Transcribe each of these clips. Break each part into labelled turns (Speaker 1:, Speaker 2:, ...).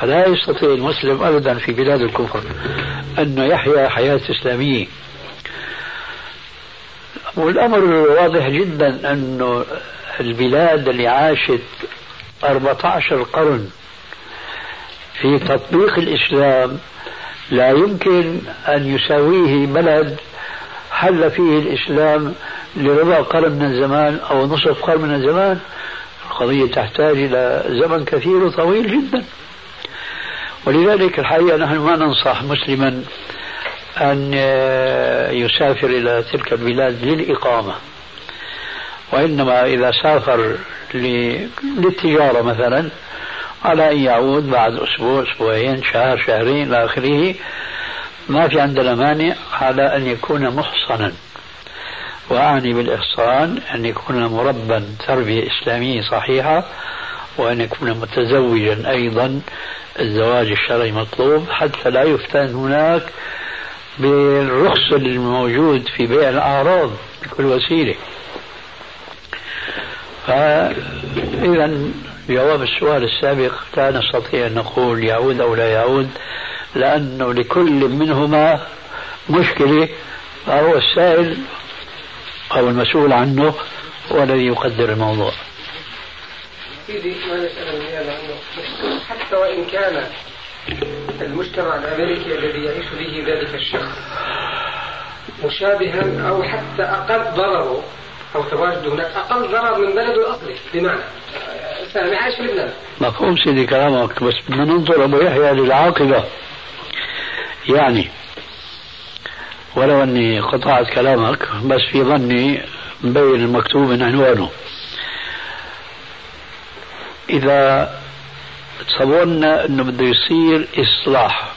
Speaker 1: فلا يستطيع المسلم أبدا في بلاد الكفر أنه يحيا حياة إسلامية. والأمر واضح جدا أنه البلاد اللي عاشت 14 قرن في تطبيق الإسلام لا يمكن أن يساويه بلد حل فيه الإسلام لربع قرن من الزمان أو نصف قرن من الزمان. القضية تحتاج إلى زمن كثير وطويل جدا. ولذلك الحقيقة نحن ما ننصح مسلما أن يسافر إلى تلك البلاد للإقامة. وإنما إذا سافر للتجارة مثلا على أن يعود بعد أسبوع أسبوعين شهر شهرين إلى آخره ما في عندنا مانع على أن يكون محصنا. وأعني بالإحصان أن يكون مربا تربية إسلامية صحيحة وأن يكون متزوجا أيضا. الزواج الشرعي مطلوب. حتى لا يفتن هناك بالرخص الموجود في بيع الأعراض بكل وسيلة. فإذا جواب السؤال السابق لا نستطيع أن نقول يعود أو لا يعود لأنه لكل منهما مشكلة فهو السائل أو المسؤول عنه هو الذي يقدر الموضوع.
Speaker 2: سيدي ما نسأل لأنه حتى وإن كان المجتمع الأمريكي الذي يعيش به ذلك الشخص مشابها أو حتى أقل ضرره أو تواجد هناك أقل ضرر من بلده الأصلي. بمعنى سامي عايش في لبنان.
Speaker 1: مفهوم سيدي كلامك بس بدنا ننظر أبو يحيى للعاقبة. يعني ولو أني قطعت كلامك بس في ظني مبين المكتوب من عنوانه. إذا تصورنا أنه بده يصير إصلاح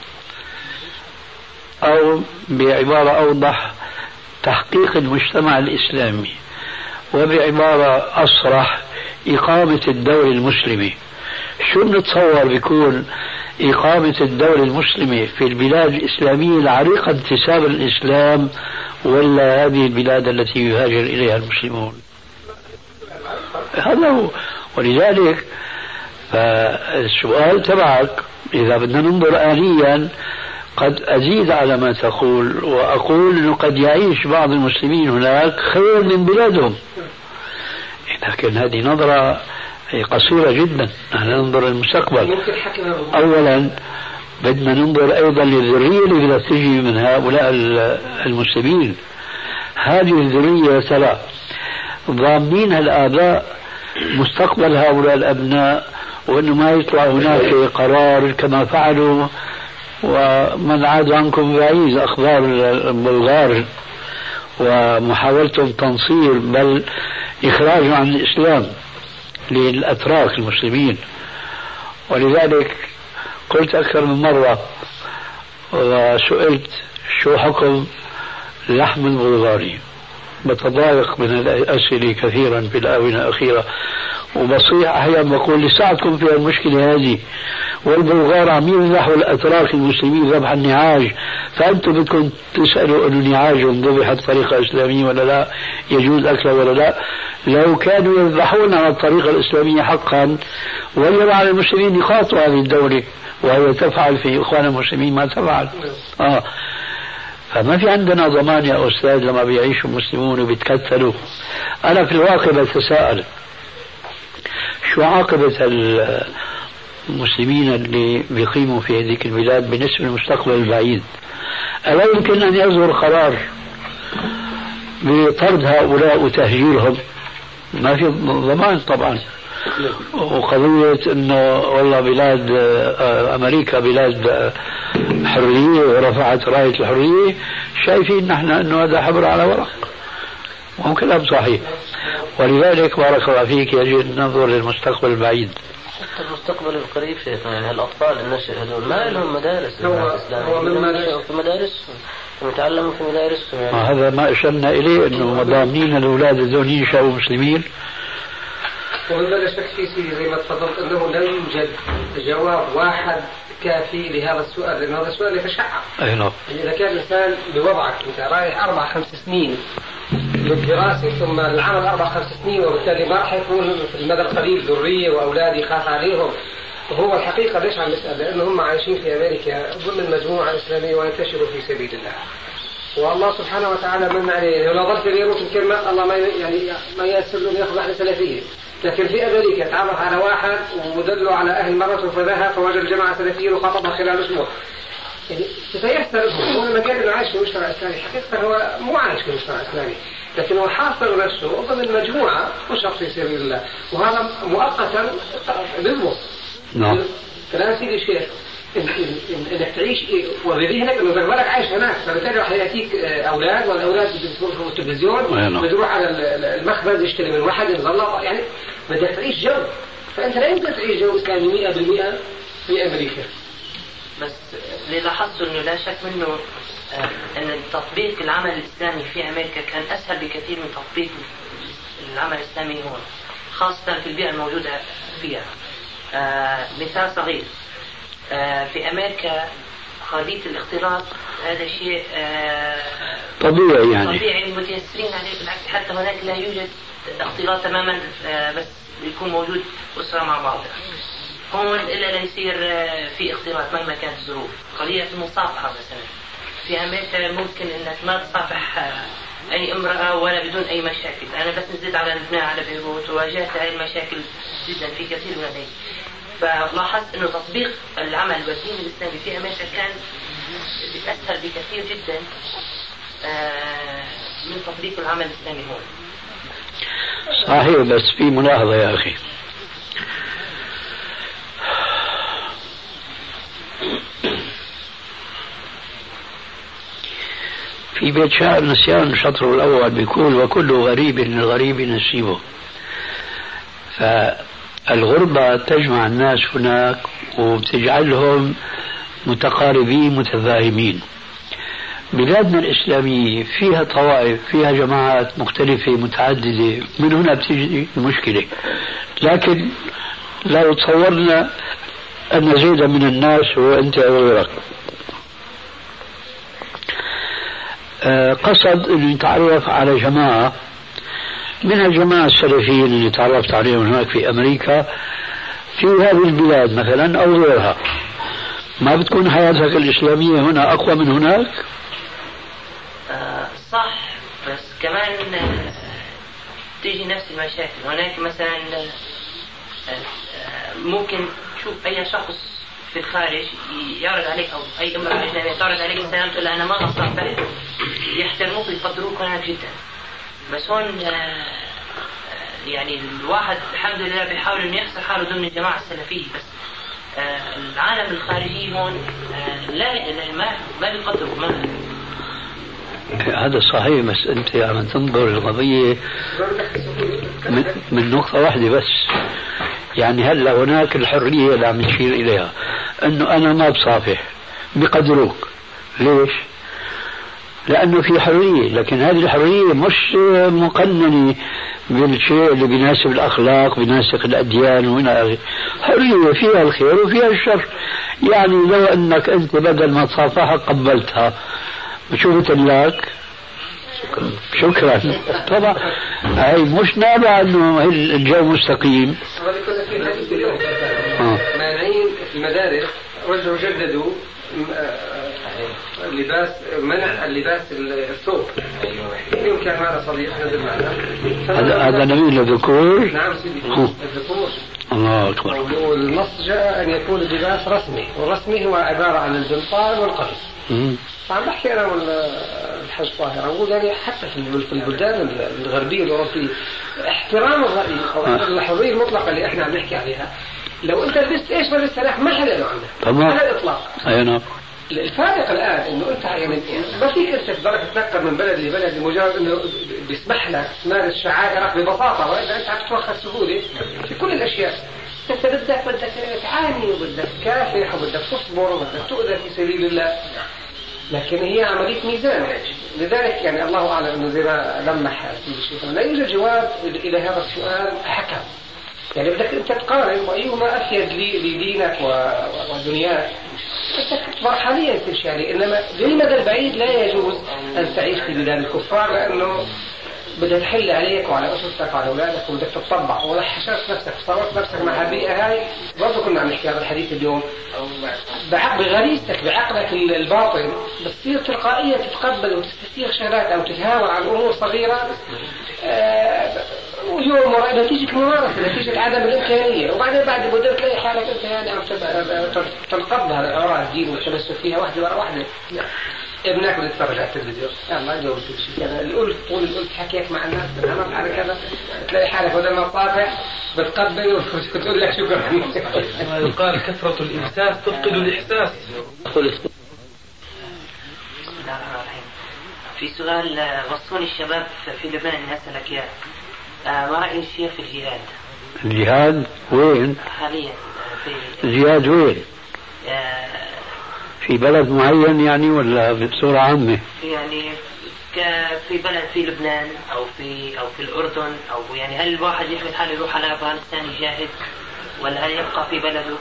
Speaker 1: أو بعبارة أوضح تحقيق المجتمع الإسلامي وبعبارة أصرح إقامة الدولة المسلمة. شو بنتصور بيكون إقامة الدولة المسلمة في البلاد الإسلامية العريقة انتسابا للإسلام ولا هذه البلاد التي يهاجر إليها المسلمون؟ هذا هو. ولذلك فالسؤال تبعك إذا بدنا ننظر آليا قد أزيد على ما تقول وأقول أنه قد يعيش بعض المسلمين هناك خير من بلادهم. لكن هذه نظرة قصيرة جدا نحن ننظر للمستقبل أولا بدنا ننظر أيضا للذرية اللي بدها تجي من هؤلاء المسلمين. هذه الذرية ترى ضامنين الآباء مستقبل هؤلاء الأبناء وأنه ما يطلع هناك قرار كما فعلوا ومن عاد عنكم بعيد أخبار البلغار ومحاولتهم تنصير بل إخراجه عن الإسلام للأتراك المسلمين. ولذلك قلت أكثر من مرة وسئلت شو حكم لحم البلغاري بتضايق من الأسئلة كثيرا في الآونة الأخيرة. وبصيح أحيانا بقول لساعدكم في المشكلة هذه. والبلغار عم يذبحوا الأتراك المسلمين ذبح النعاج. فأنتم بدكم تسألوا أن نعاجهم ذبحت بطريقة إسلامية ولا لا؟ يجوز أكله ولا لا؟ لو كانوا يذبحون على الطريقة الإسلامية حقا وجب على المسلمين يقاطعوا هذه الدولة وهي تفعل في إخوان المسلمين ما تفعل. آه. فما في عندنا ضمان يا أستاذ لما بيعيشوا المسلمون وبيتكتلوا أنا في الواقع بتساءل شو عاقبة المسلمين اللي بيقيموا في هذيك البلاد بالنسبة للمستقبل البعيد؟ ألا يمكن أن يصدر قرار بطرد هؤلاء وتهجيرهم؟ ما في ضمان طبعا. وقضية إنه والله بلاد آه، أمريكا بلاد آه، حرية ورفعت راية الحرية شايفين نحن إنه هذا حبر على ورق. وهو كلام صحيح. ولذلك بارك الله فيك يجب أن ننظر للمستقبل البعيد
Speaker 3: حتى المستقبل القريب شيخنا يعني الأطفال النشء هذول ما لهم مدارس
Speaker 2: هو هو
Speaker 3: في مدارس؟ ويتعلموا في مدارسهم يعني
Speaker 1: هذا ما أشرنا إليه إنه ضامنين الأولاد هذول ينشأوا مسلمين.
Speaker 2: ومن بلا شك في سيدي زي ما تفضلت أنه لا يوجد جواب واحد كافي لهذا السؤال لأن هذا السؤال يتشعب.
Speaker 1: أي نعم.
Speaker 2: يعني إذا كان الإنسان بوضعك أنت رايح أربع خمس سنين للدراسة ثم العمل أربع خمس سنين وبالتالي ما راح يكون في المدى القريب ذرية واولاد يخاف عليهم وهو الحقيقة ليش عم نسال؟ لأنه هم عايشين في أمريكا ضمن مجموعه اسلاميه وينتشروا في سبيل الله. والله سبحانه وتعالى من عليه لو في بيروت الكلمة الله ما يعني ما ييسر له ياخذ واحدة سلفية لكن في أمريكا تعرف على واحد ودلوا على أهل مرته فذهب فوجد جماعة سلفية وخطبها خلال أسبوع. يعني تتيسر هو لما قال إنه عايش في مجتمع اسلامي حقيقة هو مو عايش في مجتمع اسلامي لكن هو حاصر نفسه ضمن مجموعة نشط في سبيل الله. وهذا مؤقتا بيضبط
Speaker 1: نعم.
Speaker 2: فلا سيدي الشيخ. إنك تعيش وبذهنك إنه بالك عايش هناك فبالتالي راح يأتيك أولاد والأولاد بيتفرجوا في التلفزيون بتروح على المخبز يشتري من واحد يظل يعني بدك تعيش جو. فأنت لا يمكن تعيش جو إسلامي 100% في أمريكا.
Speaker 3: بس اللي لاحظته إنه لا شك منه آه، إن تطبيق العمل الإسلامي في أمريكا كان أسهل بكثير من تطبيق العمل الإسلامي هون خاصة في البيئة الموجودة فيها. آه مثال صغير. آه في أمريكا قضيه الاختلاط هذا شيء آه
Speaker 1: طبيعي يعني.
Speaker 3: طبيعي متيسرين عليه بالعكس حتى هناك لا يوجد اختلاط تماما آه بس يكون موجود أسرة مع بعضها هون إلا لا يصير آه، في اختلاط مهما كانت الظروف. قضية المصافحة مثلا. في أمريكا ممكن إنك ما تصافح آه، أي امرأة ولا بدون أي مشاكل. أنا بس نزلت على لبنان على بيروت وواجهت هاي المشاكل جدا في كثير من هذه فلاحظت إنه تطبيق العمل والدين الإسلامي في أمريكا كان اسهل بكثير جدا آه، من تطبيق العمل الإسلامي هون.
Speaker 1: صحيح بس في ملاحظة يا أخي. في بيت شعر نسيان الشطر الأول بيقول وكل غريب للغريب نسيبه. فالغربة تجمع الناس هناك وبتجعلهم متقاربين متفاهمين. بلادنا الإسلامية فيها طوائف فيها جماعات مختلفة متعددة. من هنا بتيجي المشكلة. لكن لا يتصورنا أن زيدا من الناس هو أنت أو غيرك آه، قصد أنه يتعرف على جماعة من الجماعة السلفيين اللي تعرفت عليهم هناك في أمريكا في هذه البلاد مثلا أو غيرها. ما بتكون حياتك الإسلامية هنا أقوى من هناك؟
Speaker 3: آه صح بس كمان آه، تيجي نفس المشاكل. هناك مثلا آه، ممكن تشوف أي شخص في الخارج يعرض عليك أو أي إمرأة اجنبيه تعرض عليك السلام تقول أنا ما اصافح يحترموك ويقدروك هناك جدا. بس هون آه، يعني الواحد الحمد لله بيحاول إنه يحصل حاله ضمن الجماعة السلفية بس آه، العالم الخارجي هون آه، لا ما ما بيقدروا ما
Speaker 1: هذا صحيح بس أنت عم تنظر القضية من, من نقطة واحدة بس. يعني هلأ هناك الحرية اللي عم تشير إليها إنه أنا ما بصافح بقدروك. ليش؟ لأنه في حرية لكن هذه الحرية مش مقننة بالشيء اللي بيناسب الأخلاق بيناسب الأديان ومن حرية فيها الخير وفيها الشر. يعني لو أنك أنت بدل ما تصافحها قبلتها. شو بتقول شكرا. طبعا هي مش نابع إنه الجو مستقيم.
Speaker 2: مانعين في المدارس رجعوا جددوا لباس منع اللباس الثوب كان معنا صديق نزل معنا
Speaker 1: هذا هذا نبي الذكور
Speaker 2: نعم سيدي. الذكور
Speaker 1: الله أكبر.
Speaker 2: والنص جاء أن يكون اللباس رسمي. والرسمي هو عبارة عن البنطال والقميص فعم بحكي أنا والحاج طاهر أقول يعني حتى في البلدان الغربية الاوروبيه احترام الراي أو آه. الحرية المطلقة اللي إحنا عم نحكي عليها. لو أنت لبست إيش ما لبست ما حدا
Speaker 1: تمام.
Speaker 2: على الإطلاق.
Speaker 1: أي نعم.
Speaker 2: الفارق الآن إنه أنت يعني ما فيك أنت تقدر تتنقل من بلد لبلد لمجرد إنه بيسمح لك تمارس شعائرك ببساطة وإلا أنت عم تتوخى سهولة في كل الأشياء. أنت بدك بدك تعاني وبدك تكافح وبدك تصبر وبدك تؤذى في سبيل الله. لكن هي عملية ميزان. لذلك يعني الله أعلم أنه زي ما لمح لا يوجد جواب إلى هذا السؤال حكم. يعني بدك أنت تقارن وأيهما أفيد لدينك ودنياك؟ مرحليا عليه إنما للمدى البعيد لا يجوز أن تعيش في بلاد الكفار لأنه بدها تحل عليك وعلى أسرتك وعلى أولادك وبدك تطبع ولا حشرت نفسك صورت نفسك مع البيئه هاي. برضه كنا عم نحكي هذا الحديث اليوم. بغريزتك بعقلك الباطن بتصير تلقائيا تتقبل وتستسيغ شغلات أو تتهاون عن أمور صغيرة. آه ويوم وراء نتيجة ممارسة نتيجة عدم الإمكانية. وبعدين بعد مدة تلاقي حالك أنت يعني عم تنقض هذا الأوراق الدين والتمسك فيها واحدة ورا واحدة. ابنك بتتفرج على التلفزيون يلا جاوب شيء كذا الألف طول الألف حكيك مع الناس تمام على كذا تلاقي حالك بدل ما تطافح بتقبل وتقول لك شكرا
Speaker 4: يقال كثرة الإمساك تفقد الإحساس
Speaker 3: في سؤال وصوني الشباب في لبنان اني اسالك اياه آه، ما رأي الشيخ في الجهاد؟
Speaker 1: الجهاد وين؟
Speaker 3: حاليا
Speaker 1: في الجهاد وين؟ في بلد معين يعني ولا بصورة عامة؟
Speaker 3: يعني في بلد في لبنان أو في أو في الأردن أو يعني هل الواحد يحمل حاله يروح على افغانستان يجاهد ولا هل يبقى في بلده؟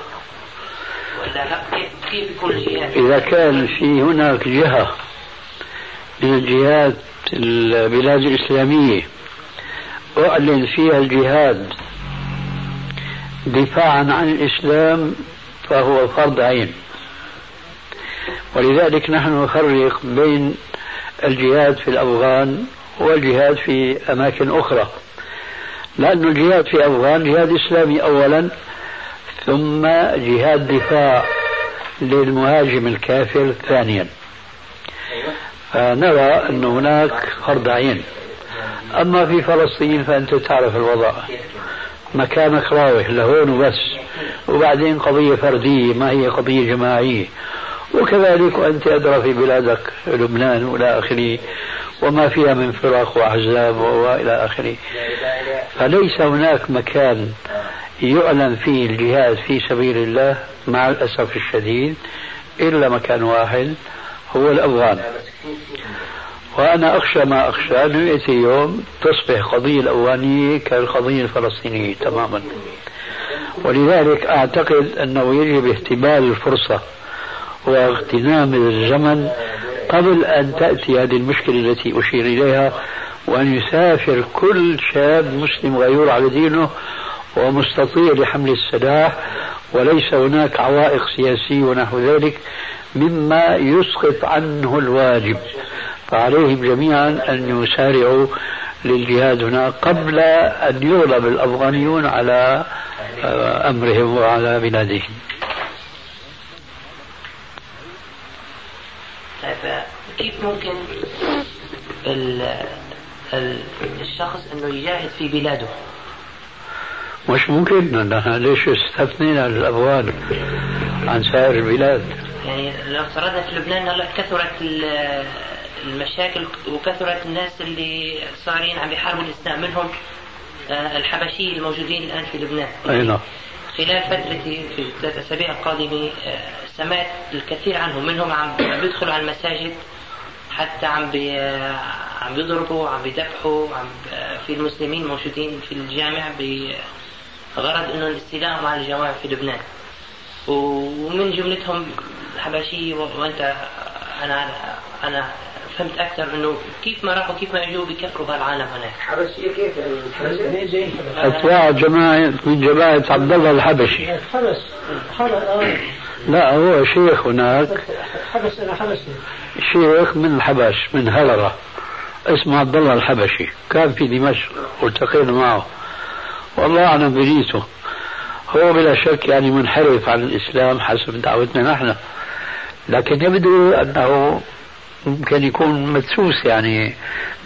Speaker 3: ولا كيف كيف يكون الجهاد؟
Speaker 1: إذا كان في هناك جهة من الجهات البلاد الإسلامية أعلن فيها الجهاد دفاعا عن الإسلام فهو فرض عين ولذلك نحن نفرق بين الجهاد في الأفغان والجهاد في أماكن أخرى. لأن الجهاد في أفغان جهاد إسلامي أولا ثم جهاد دفاع للمهاجم الكافر ثانيا. فنرى أن هناك فرض عين أما في فلسطين فأنت تعرف الوضع. مكانك راوح لهون وبس. وبعدين قضية فردية ما هي قضية جماعية. وكذلك وأنت أدرى في بلادك لبنان وإلى آخره وما فيها من فرق وأحزاب وإلى آخره. فليس هناك مكان يعلن فيه الجهاد في سبيل الله مع الأسف الشديد إلا مكان واحد هو الأفغان. وأنا أخشى ما أخشى أنه يأتي يوم تصبح قضية الأفغانية كالقضية الفلسطينية تماما. ولذلك أعتقد أنه يجب اهتبال الفرصة واغتنام الزمن قبل أن تأتي هذه المشكلة التي أشير إليها وأن يسافر كل شاب مسلم غيور على دينه ومستطيع لحمل السلاح وليس هناك عوائق سياسية ونحو ذلك مما يسقط عنه الواجب. فعليهم جميعا أن يسارعوا للجهاد هناك قبل أن يغلب الأفغانيون على أمرهم وعلى بلادهم
Speaker 3: طيب كيف ممكن الشخص إنه يجاهد في بلاده؟
Speaker 1: مش ممكن ليش استثنينا الافغان عن سائر البلاد؟
Speaker 3: يعني لو افترضنا في لبنان هلا كثرت المشاكل وكثرت الناس اللي صارين عم يحاربوا الإسلام منهم آه، الحبشيين الموجودين الآن في لبنان.
Speaker 1: أي نعم.
Speaker 3: خلال فترتي في الثلاث أسابيع القادمة آه، سمعت الكثير عنهم منهم عم بيدخلوا على المساجد حتى عم بي عم بيضربوا عم بيذبحوا عم في المسلمين موجودين في الجامع بغرض إنه الاستيلاء مع الجماعة في لبنان ومن جملتهم الحبشيه وأنت أنا أنا فهمت أكثر إنه كيف ما راحوا كيف ما إجوا بكفروا بهالعالم هناك.
Speaker 2: حبشيه كيف يعني؟
Speaker 1: اتباع جماعة من جماعة عبد الله الحبشي. حبس لا هو شيخ هناك. حبس حبس شيخ من الحبش من هلرة. اسمه عبد الله الحبشي. كان في دمشق والتقينا معه. والله أعلم بنيته هو بلا شك يعني منحرف عن الإسلام حسب دعوتنا نحن. لكن يبدو أنه ممكن يكون مدسوس يعني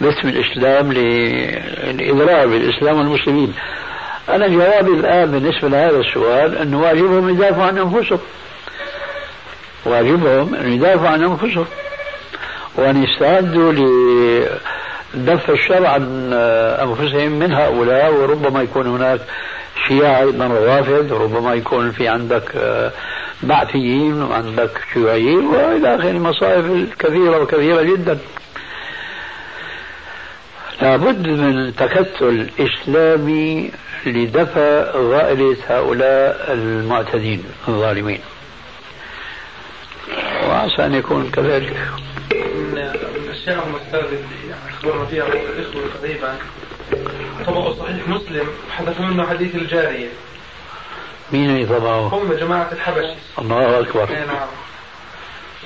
Speaker 1: باسم الإسلام للاضرار بالإسلام والمسلمين. أنا جوابي الآن بالنسبة لهذا السؤال انه واجبهم يدافعوا عن أنفسهم. واجبهم أن يدافعوا عن أنفسهم. وأن يستعدوا لدفع الشر عن أنفسهم من هؤلاء وربما يكون هناك شيعة أيضا روافد ربما يكون في عندك بعثيين وعندك شيوعيين وإلى اخره المصائب الكثيرة وكثيرة جدا لابد من تكتل إسلامي لدفع غائله هؤلاء المعتدين الظالمين وعسى أن يكون كذلك.
Speaker 4: الاشياء المستاذ اللي أخبرنا فيها الإخوة قريبا طبقوا صحيح مسلم حذفوا منه حديث الجارية.
Speaker 1: مين اللي طبعه؟
Speaker 4: هم جماعة الحبشي.
Speaker 1: الله أكبر.
Speaker 4: اي نعم.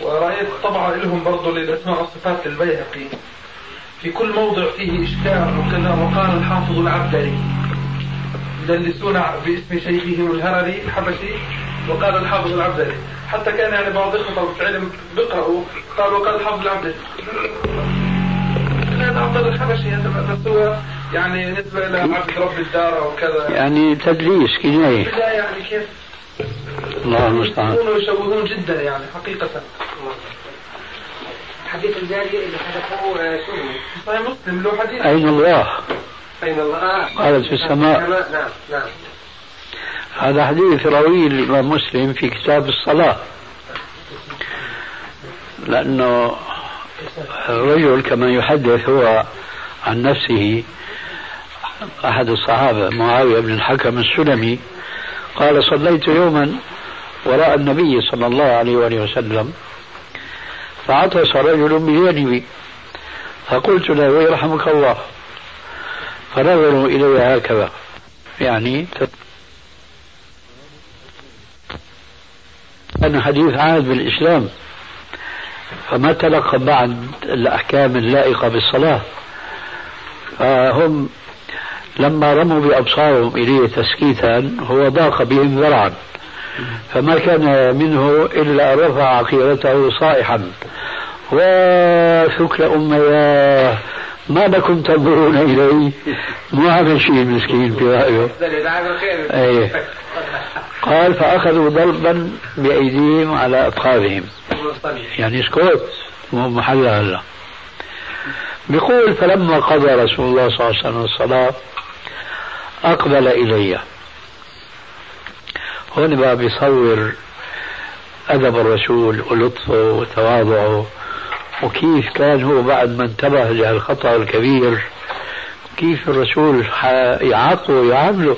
Speaker 4: ورأيت طبعة لهم برضه للأسماء والصفات للبيهقي في كل موضع فيه إشكال وكذا وقال الحافظ العبدري يدلسون باسم شيخهم الهرري الحبشي. وقال الحافظ العبدري حتى كان يعني بعض إخوة العلم بيقرأوا قالوا وقال الحافظ العبدري هذا عبد الحبشي هذا بس هو يعني نسبة إلى عبد رب الدار وكذا
Speaker 1: يعني تدليس كناية
Speaker 4: لا يعني كيف؟
Speaker 1: الله المستعان.
Speaker 4: يكونوا يشوهون جدا يعني حقيقة.
Speaker 2: حديث الجارية اللي حدثه شو
Speaker 4: صحيح مسلم له حديث.
Speaker 1: أين الله؟
Speaker 2: أين الله؟ آه.
Speaker 1: قالت في السماء.
Speaker 2: نعم نعم.
Speaker 1: هذا حديث روي الإمام مسلم في كتاب الصلاة. لأنه الرجل كما يحدث هو عن نفسه أحد الصحابة معاوية بن الحكم السلمي قال صليت يوما وراء النبي صلى الله عليه وآله وسلم فعطس رجل بجانبي فقلت له يرحمك الله. فنظروا إلي هكذا. يعني أنا حديث عهد بالإسلام فما تلقى بعد الأحكام اللائقة بالصلاة. فهم لما رموا بأبصارهم إليه تسكيتا هو ضاق بهم ذرعا. فما كان منه إلا رفع عقيرته صائحا. وثكل أمياه ما لكم تنظرون إليه مو عمل شيء مسكين في رأيه؟ أيه. قال فأخذوا ضربا بأيديهم على أفخاذهم يعني اسكت مو محل هلا. بيقول فلما قضى رسول الله صلى الله عليه وسلم الصلاة أقبل إلي. هون بقى بيصور أدب الرسول ولطفه وتواضعه. وكيف كان هو بعد ما انتبه لهالخطأ الكبير كيف الرسول يعاقبه ويعامله.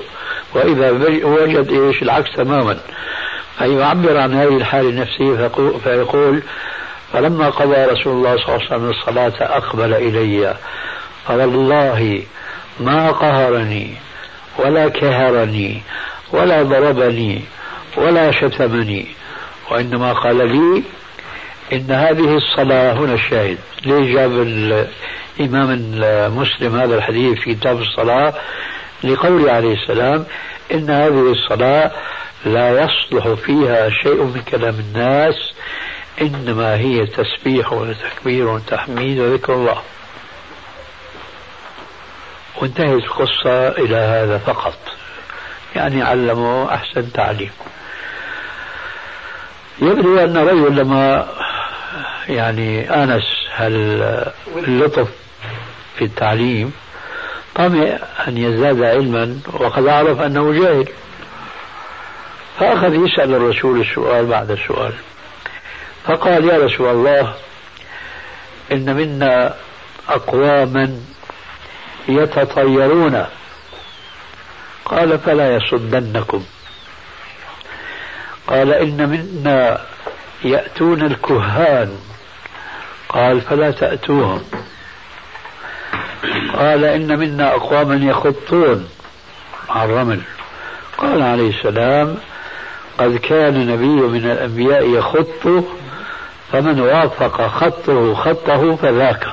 Speaker 1: وإذا وجد إيش العكس تماما. فيعبر عن هذه الحالة النفسية فيقول فلما قضى رسول الله صلى الله عليه وسلم الصلاة أقبل إلي. فوالله ما قهرني ولا كهرني ولا ضربني ولا شتمني. وإنما قال لي إن هذه الصلاة هنا الشاهد. ليه جاب الإمام المسلم هذا الحديث في كتاب الصلاة؟ لقوله عليه السلام إن هذه الصلاة لا يصلح فيها شيء من كلام الناس إنما هي تسبيح وتكبير وتحميد وذكر الله. وانتهت القصة إلى هذا فقط. يعني علموا أحسن تعليم. يبدو أن رجل لما يعني آنس هاللطف في التعليم طمع أن يزداد علما وقد عرف أنه جاهل. فأخذ يسأل الرسول السؤال بعد السؤال. فقال يا رسول الله إن منا أقواما يتطيرون. قال فلا يصدنكم. قال إن منا يأتون الكهان. قال فلا تأتوهم. قال إن منا أقواما يخطون على الرمل قال عليه السلام قد كان نبي من الأنبياء يخط فمن وافق خطه خطه فذاك.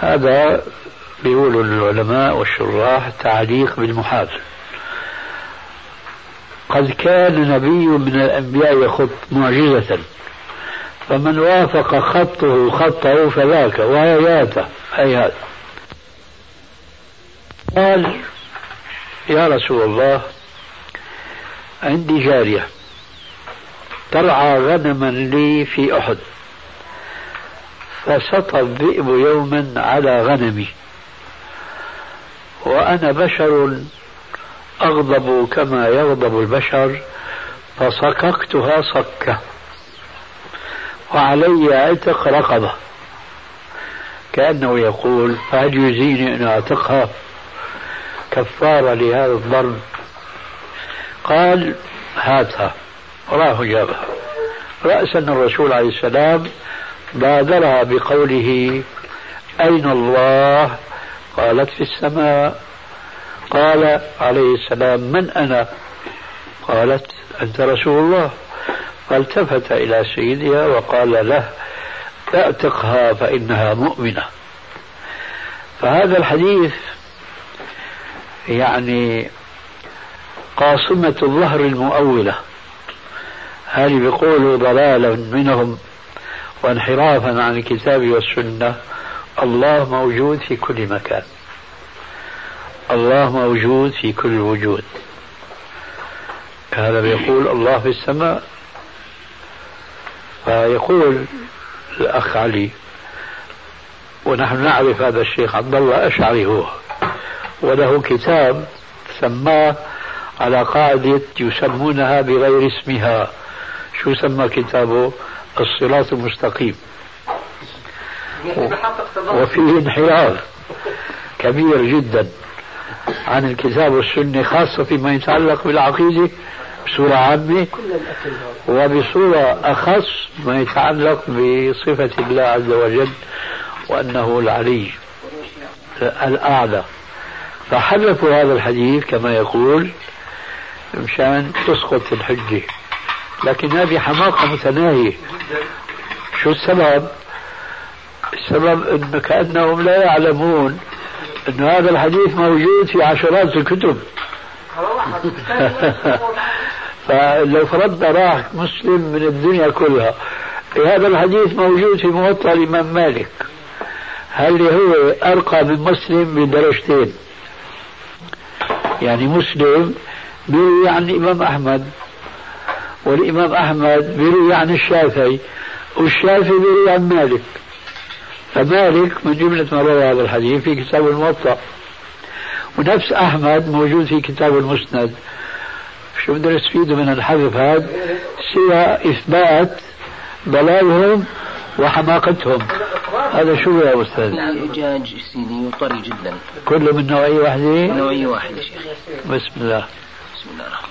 Speaker 1: هذا بيقول العلماء والشراح تعليق بالمحال قد كان نبي من الأنبياء يخط معجزة. فمن وافق خطه خطه فذاك وآياته آيات قال يا رسول الله عندي جارية ترعى غنما لي في أحد فسطى الذئب يوما على غنمي وأنا بشر أغضب كما يغضب البشر فصككتها صكة. وعلي عتق رقبة. كأنه يقول فهل يزيني أن أعتقها كفارة لهذا الضرب قال هاتها. راه جابها. رأسا الرسول عليه السلام بادرها بقوله أين الله؟ قالت في السماء. قال عليه السلام من أنا؟ قالت أنت رسول الله. فالتفت إلى سيدها وقال له اعتقها فإنها مؤمنة. فهذا الحديث يعني قاصمة الظهر المؤولة. هل بيقولوا ضلالا منهم وانحرافا عن الكتاب والسنة. الله موجود في كل مكان. الله موجود في كل وجود. هذا بيقول الله في السماء. فيقول الأخ علي ونحن نعرف هذا الشيخ عبد الله أشعري هو وله كتاب سماه على قاعدة يسمونها بغير اسمها. شو سمى كتابه؟ الصراط المستقيم. وفيه انحراف كبير جدا عن الكتاب والسنة خاصة فيما يتعلق بالعقيدة بصورة عامة. وبصورة أخص ما يتعلق بصفة الله عز وجل وأنه العلي الأعلى فحذفوا هذا الحديث كما يقول مشان تسقط الحجة. لكن هذه حماقة متناهية. شو السبب؟ السبب أن كأنهم لا يعلمون أن هذا الحديث موجود في عشرات الكتب. فلو فرضنا راح مسلم من الدنيا كلها هذا الحديث موجود في موطأ الإمام مالك هل هو أرقى من مسلم بدرجتين يعني مسلم بيروي عن الإمام أحمد والإمام أحمد بيروي عن الشافعي والشافعي بيروي عن مالك. فمالك من جملة ما روى هذا الحديث في كتاب الموطأ. ونفس أحمد موجود في كتاب المسند. شو بدنا نستفيد من الحذف هذا. سوى إثبات ضلالهم وحماقتهم. هذا شو يا أستاذ؟
Speaker 5: دجاج سيدي وطري جدا.
Speaker 1: كله من نوعية واحدة؟
Speaker 5: نوعية واحدة شيخ.
Speaker 1: بسم الله.
Speaker 5: بسم الله الرحمن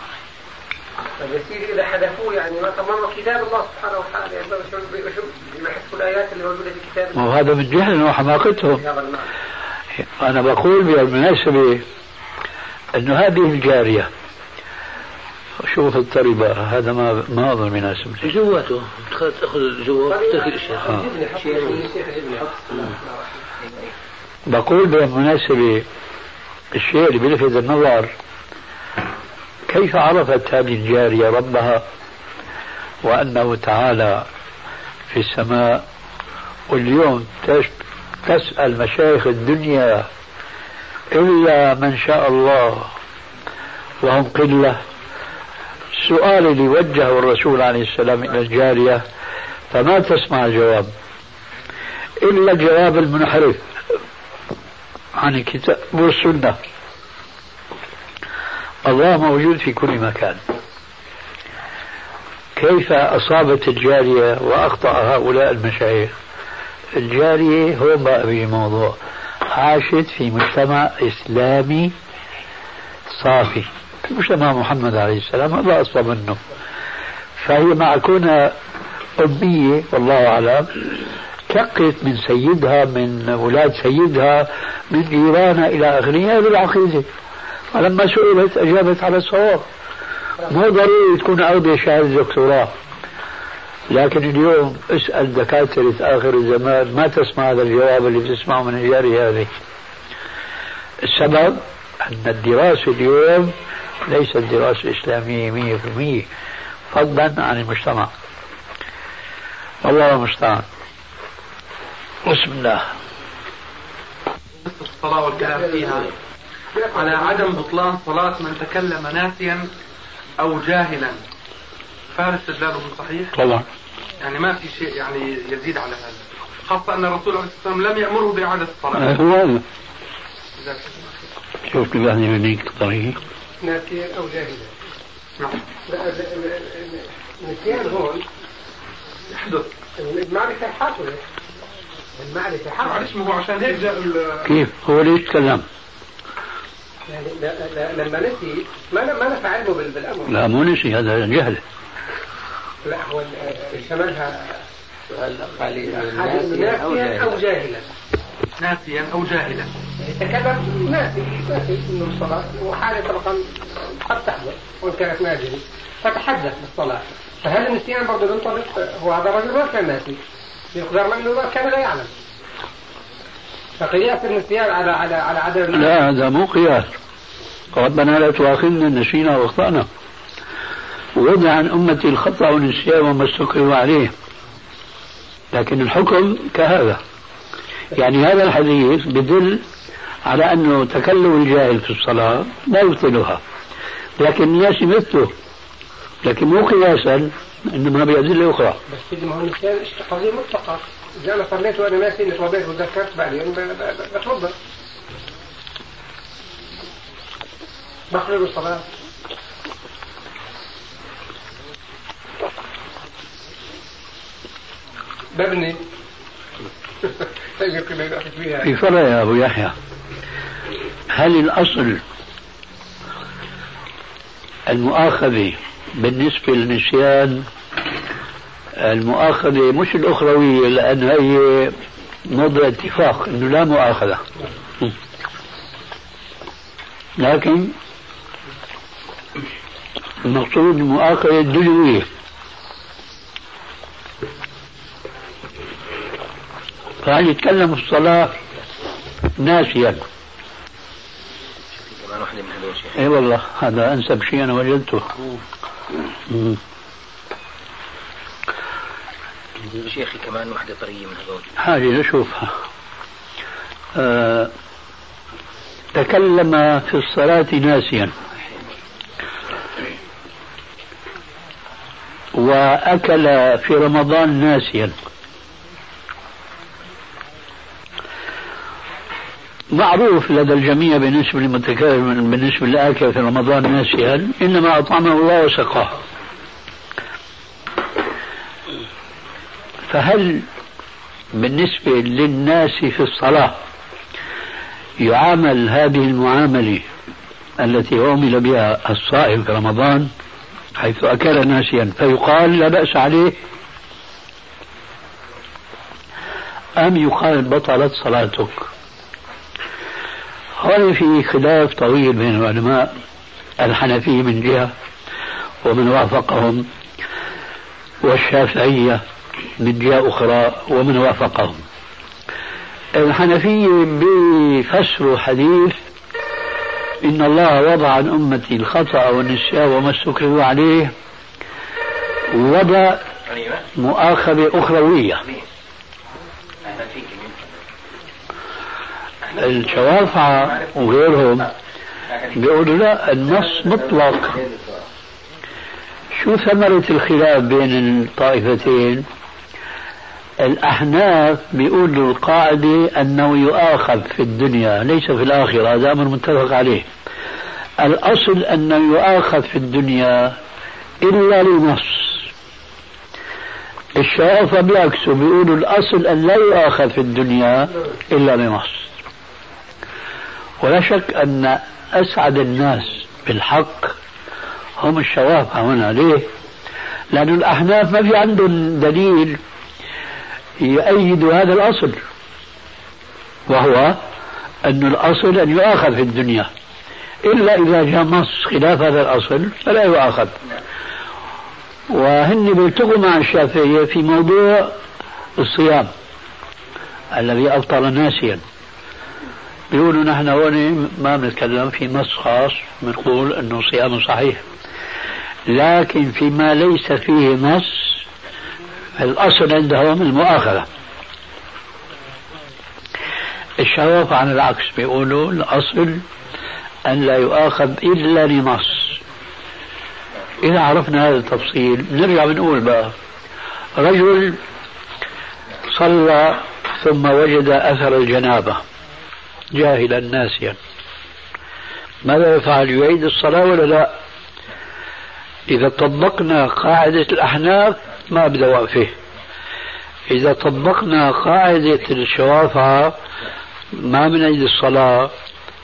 Speaker 2: طيب يصير إذا حذفوه يعني ما تمر كتاب الله سبحانه وتعالى. يعني شو شو بيحذفوا الآيات اللي موجودة في كتاب
Speaker 1: ما هو هذا من جهل وحماقتهم أنا بقول بالمناسبة أنه هذه الجارية شوف الطريبة هذا ما ما أظن مناسب
Speaker 5: لي جواته تأخذ جوا
Speaker 1: آه. بقول بالمناسبة الشيء اللي بيلفت النظر كيف عرفت هذه الجارية ربها؟ وأنه تعالى في السماء واليوم تسأل مشايخ الدنيا إلا من شاء الله وهم قلة. السؤال اللي وجهه الرسول عليه السلام إلى الجارية فما تسمع الجواب إلا الجواب المنحرف عن الكتاب والسنة. الله موجود في كل مكان. كيف أصابت الجارية وأخطأ هؤلاء المشايخ؟ الجارية هو بقى الموضوع عاشت في مجتمع إسلامي صافي. في مجتمع محمد عليه السلام هذا أصلا منه. فهي مع كونها أمية والله أعلم تلقت من سيدها من أولاد سيدها من جيرانها إلى آخره هذه العقيدة. فلما سئلت أجابت على الصواب. مو ضروري تكون أخذة شهادة دكتوراه. لكن اليوم اسأل دكاترة آخر الزمان ما تسمع هذا الجواب اللي بتسمعه من الجاري هذه؟ السبب؟ أن الدراسة اليوم ليست دراسة إسلامية مية في المية فضلا عن المجتمع. الله المستعان. بسم الله.
Speaker 4: الصلاة والكلام فيها على عدم بطلان صلاة من تكلم ناسيا أو جاهلا. فهل استدلاله صحيح؟
Speaker 1: طبعا.
Speaker 4: يعني ما في شيء يعني يزيد على هذا. خاصة أن الرسول عليه الصلاة والسلام لم يأمره بإعادة الصلاة.
Speaker 1: هو هذا شوف كيف يعني يهديك الطريق
Speaker 2: ناسيا أو جاهلا النسيان هون
Speaker 4: يحدث
Speaker 2: المعرفة حاصلة المعرفة حاصلة
Speaker 4: معلش ما هو عشان هيك جاء
Speaker 1: كيف؟ هو اللي يتكلم؟
Speaker 2: يعني لما نسي ما ما نفع علمه بال- بالأمر.
Speaker 1: لا مو نسي هذا جهل.
Speaker 2: لا هو ال- شملها
Speaker 5: قال
Speaker 2: ناسيا أو جاهلا
Speaker 4: ناسيا أو جاهلا.
Speaker 2: يتكلم ناسي ناسي انه الصلاة وحالة طبعا قد تحدث وإن كانت نادره فتحدث بالصلاة. فهل النسيان برضه بينطبق هو هذا الرجل ما كان ناسي. يقدر منه ما كان لا يعلم. فقياس النسيان على على على عدم
Speaker 1: لا هذا مو قياس. ربنا لا تؤاخذنا إن نسينا واخطانا ووضع عن أمتي الخطأ والنسيان وما استكرهوا عليه. لكن الحكم كهذا. يعني هذا الحديث بدل على أنه تكلم الجاهل في الصلاة لا يبطلها. لكن الناس مثله لكن مو قياسا إنما بادله أخرى.
Speaker 2: بس سيدي ما هو النسيان قضيه مطلقة. إذا أنا صليت وأنا ناسي إني صليت وتذكرت بعدين ب- بتوضا بخرج الصلاة. ببني.
Speaker 1: في فرق يا أبو يحيى. هل الأصل المؤاخذة بالنسبة للنسيان؟ المؤاخذة مش الأخروية لأن هي موضع اتفاق إنه لا مؤاخذة. لكن المقصود المؤاخذة الدنيوية. فهل يتكلم في الصلاة ناسيا.
Speaker 5: كمان واحدة من هذول
Speaker 1: أي والله هذا أنسب شيء أنا وجدته.
Speaker 5: شيخي كمان واحدة طرية من هذول.
Speaker 1: حاجة نشوفها. آه تكلم في الصلاة ناسيا. وأكل في رمضان ناسيا. معروف لدى الجميع بالنسبة للمتكلم بالنسبة للآكل في رمضان ناسيا إنما أطعمه الله وسقاه. فهل بالنسبة للناس في الصلاة يعامل هذه المعاملة التي عمل بها الصائم في رمضان حيث أكل ناسيا فيقال لا بأس عليه؟ أم يقال بطلت صلاتك؟ هون في خلاف طويل بين العلماء الحنفية من جهة ومن وافقهم والشافعية من جهة أخرى ومن وافقهم. الحنفية بيفسروا حديث إن الله وضع عن أمتي الخطأ والنسيان وما استكرهوا عليه وضع مؤاخذة أخروية. الشوافعة وغيرهم بيقولوا لا النص مطلق. شو ثمرة الخلاف بين الطائفتين؟ الأحناف بيقولوا القاعدة أنه يؤاخذ في الدنيا ليس في الآخرة هذا أمر متفق عليه. الأصل أنه يؤاخذ في الدنيا إلا لنص الشوافة بيعكسوا بيقولوا الأصل أن لا يؤاخذ في الدنيا إلا لنص ولا شك أن أسعد الناس بالحق هم الشوافة هنا. ليه؟ لأن الأحناف ما في عندهم دليل يؤيد هذا الأصل وهو أن الأصل أن يؤاخذ في الدنيا. إلا إذا جاء نص خلاف هذا الأصل فلا يؤاخذ. وهن بيلتقوا مع الشافعية في موضوع الصيام الذي أفطر ناسيا. بيقولوا نحن هون ما بنتكلم في نص خاص بنقول إنه صيام صحيح. لكن فيما ليس فيه نص الأصل عندهم المؤاخذة. الشوافع عن العكس بيقولوا الأصل أن لا يؤاخذ إلا لنص إذا عرفنا هذا التفصيل نرجع بنقول بقى رجل صلى ثم وجد أثر الجنابة. جاهلا ناسيا ماذا يفعل؟ يعيد الصلاة ولا لا؟ إذا طبقنا قاعدة الأحناف ما بدأ وقفه. إذا طبقنا قاعدة الشوافعة ما بنعيد الصلاة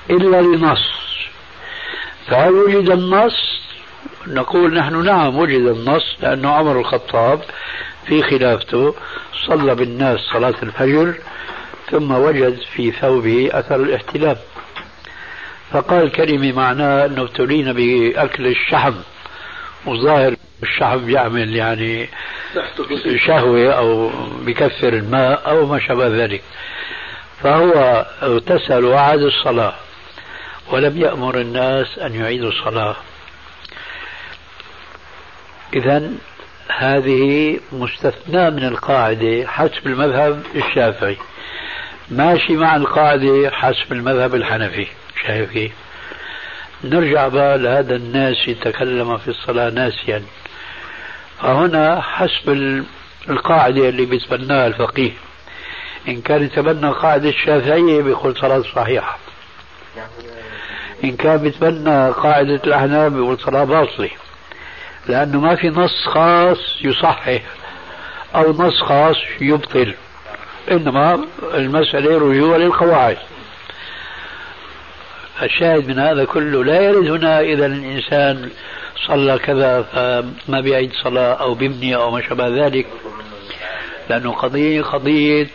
Speaker 1: إلا لنص فهل وجد النص؟ نقول نحن نعم وجد النص لأنه عمر الخطاب في خلافته صلى بالناس صلاة الفجر ثم وجد في ثوبه أثر الاحتلام فقال كلمة معناها أنه ابتلينا بأكل الشحم وظاهر الشحم يعمل يعني شهوة أو بكثر الماء أو ما شابه ذلك. فهو اغتسل وعاد الصلاة ولم يأمر الناس أن يعيدوا الصلاة. إذا هذه مستثناة من القاعدة حسب المذهب الشافعي. ماشي مع القاعدة حسب المذهب الحنفي. شايف كيف؟ نرجع بقى لهذا الناس يتكلم في الصلاة ناسيا. فهنا حسب القاعدة اللي بيتبناها الفقيه. إن كان يتبنى قاعدة الشافعية بيقول صلاة صحيحة. إن كان بيتبنى قاعدة الأحناف بيقول صلاة باطلة. لأنه ما في نص خاص يصحح أو نص خاص يبطل. إنما المسألة رجوع للقواعد الشاهد من هذا كله لا يرد هنا إذا الإنسان صلى كذا فما بيعيد صلاة أو بيبني أو ما شابه ذلك. لأنه قضية قضية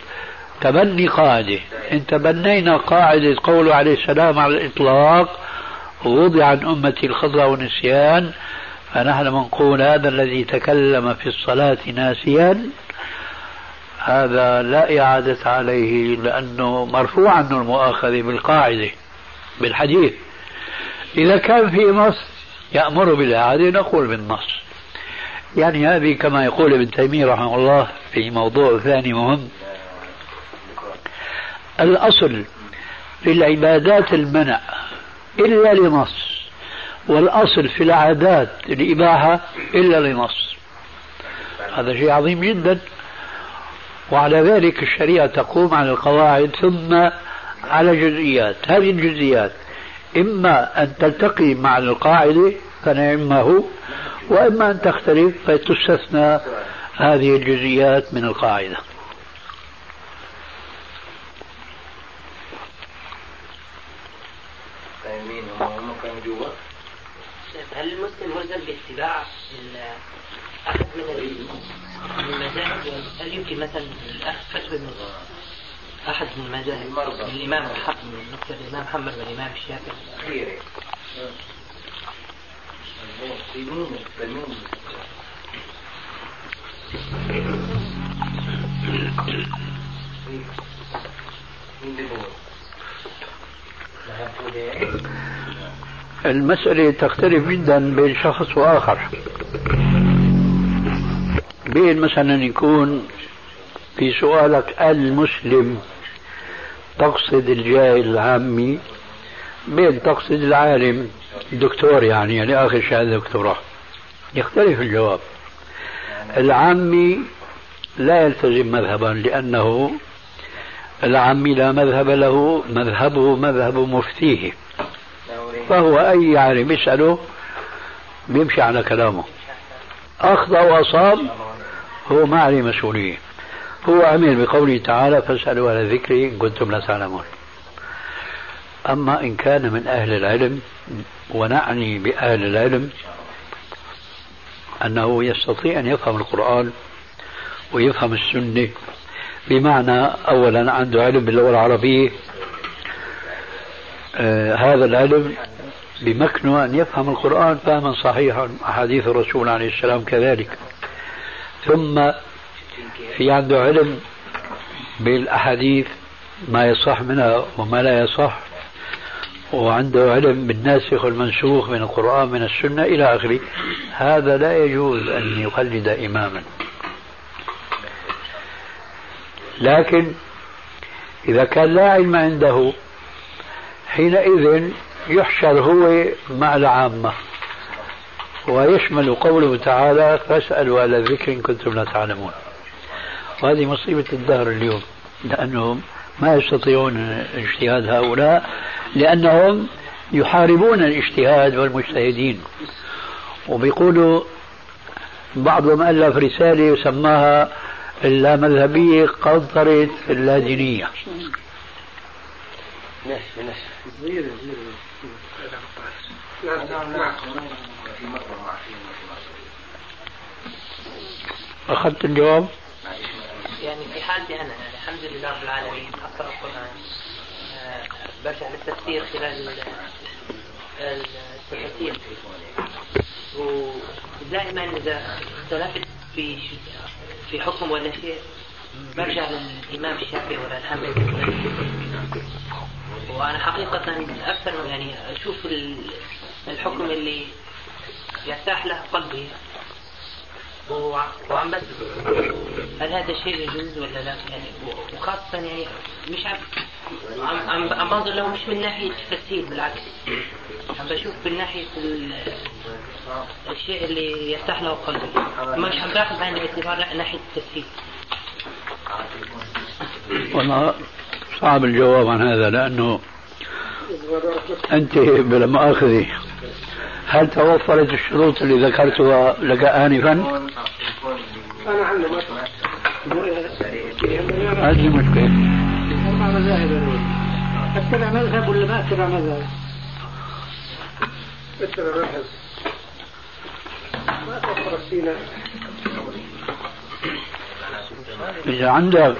Speaker 1: تبني قاعدة. إن تبنينا قاعدة قوله عليه السلام على الإطلاق ووضع عن أمتي الخطأ والنسيان فنحن نقول هذا الذي تكلم في الصلاة ناسيا. هذا لا إعادة عليه لأنه مرفوع عنه المؤاخذة بالقاعدة بالحديث. إذا كان في نص يأمر بالإعادة نقول بالنص. يعني هذه كما يقول ابن تيمية رحمه الله في موضوع ثاني مهم. الأصل في العبادات المنع إلا لنص والأصل في العادات الإباحة إلا لنص. هذا شيء عظيم جدا. وعلى ذلك الشريعة تقوم على القواعد ثم على جزئيات. هذه الجزئيات إما أن تلتقي مع القاعدة فنعم هو وإما أن تختلف فتستثنى هذه الجزئيات من القاعدة
Speaker 3: هل المسلم ملزم باتباع أحد من المذاهب هل يمكن مثلا الأخذ فتوى من أحد من المذاهب الإمام الحق من نقطة الإمام محمد والإمام الشافعي.
Speaker 1: المسألة تختلف جدا بين شخص وآخر. بين مثلا يكون في سؤالك المسلم تقصد الجاهل العامي بين تقصد العالم؟ دكتور يعني يعني آخر شهادة دكتوراه. يختلف الجواب. العامي لا يلتزم مذهبا لأنه العامي لا مذهب له مذهبه مذهب مفتيه. فهو أي عالم يسأله بيمشي على كلامه. أخطأ وأصاب هو ما عليه مسؤولية. هو عمل بقوله تعالى فاسألوا على ذكري إن كنتم لا تعلمون. أما إن كان من أهل العلم ونعني بأهل العلم أنه يستطيع أن يفهم القرآن ويفهم السنة بمعنى أولا عنده علم باللغة العربية آه هذا العلم بمكنه أن يفهم القرآن فهما صحيحا أحاديث الرسول عليه السلام كذلك. ثم في عنده علم بالأحاديث ما يصح منها وما لا يصح. وعنده علم بالناسخ والمنسوخ من القرآن من السنة إلى آخره. هذا لا يجوز أن يقلد إماما. لكن إذا كان لا علم عنده حينئذ يحشر هو مع العامة. ويشمل قوله تعالى فاسألوا الذكر إن كنتم لا تعلمون. وهذه مصيبة الدهر اليوم لأنهم ما يستطيعون اجتهاد هؤلاء لأنهم يحاربون الاجتهاد والمجتهدين وبيقولوا بعضهم ألف رسالة وسماها اللامذهبية قنطرة اللادينية أخذت الجواب؟
Speaker 3: يعني في حالتي أنا يعني الحمد لله رب العالمين أقرأ القرآن آه، برجع للتفسير خلال التفاسير ودائما إذا اختلفت في في حكم ولا شيء برجع للإمام الشافعي ولا الحنبلي وأنا حقيقة أكثر يعني أشوف الحكم اللي يرتاح له قلبي وعم بس. هل هذا الشيء يجوز ولا لا؟ يعني وخاصة يعني مش عم عم عم بنظر له مش من ناحية التسهيل بالعكس. عم بشوف من ناحية الشيء اللي يرتاح له قلبي مش عم بأخذ بعين الاعتبار ناحية التسهيل
Speaker 1: والله صعب الجواب عن هذا لأنه أنت بلا مؤاخذة هل توفرت الشروط اللي ذكرتها لك آنفا؟ أنا عندي هذه المشكلة
Speaker 6: أربع مذاهب اتبع مذهب ولا ما اتبع مذهب؟ اتبع مذهب ما توفرت فينا
Speaker 1: إذا عندك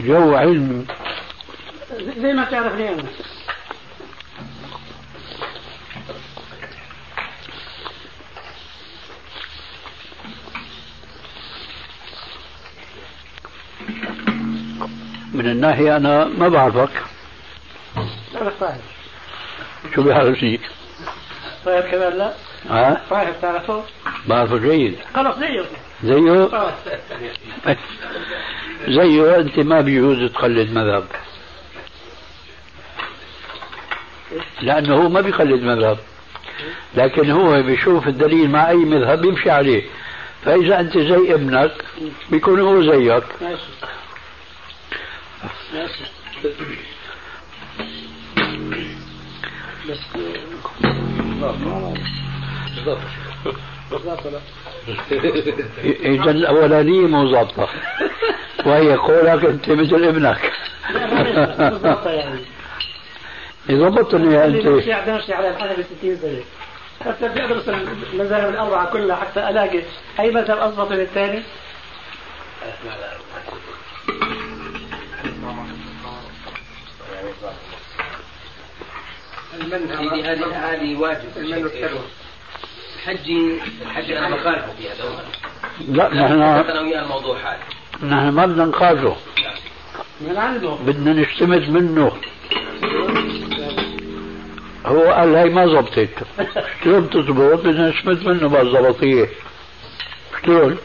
Speaker 1: جو علمي
Speaker 6: زي ما تعرف لي أنا
Speaker 1: من الناحية أنا ما بعرفك
Speaker 6: أنا فاهم
Speaker 1: شو بيعرفني؟
Speaker 6: طيب كمان لا؟
Speaker 1: ها؟
Speaker 6: فاهم تعرفه؟
Speaker 1: بعرفه جيد
Speaker 6: خلص زيه
Speaker 1: زيه؟ زيه أنت ما بيجوز تقلد مذهب لأنه هو ما بيقلد مذهب لكن هو بيشوف الدليل مع أي مذهب يمشي عليه فإذا أنت زي ابنك بيكون هو زيك بس. إذا الأولانية مو ظابطة وهي قولك أنت مثل ابنك. يضبطني أنت.
Speaker 6: نمشي على الحنفي 60 سنة. حتى بدرس المذاهب الأربعة كلها حتى ألاقي أي مذهب أضبط من الثاني؟
Speaker 5: سيدي هذه هذه واجب المن والسلوى حجي حجي أنا بخالفه فيها دوما
Speaker 1: لا نحن
Speaker 5: أنا وياه الموضوع هذا
Speaker 1: نحن ما بدنا نخالفه بدنا نشتمت منه. هو قال هي ما زبطت شلون تزبط بدنا نشتمت منه زبطيه شلون؟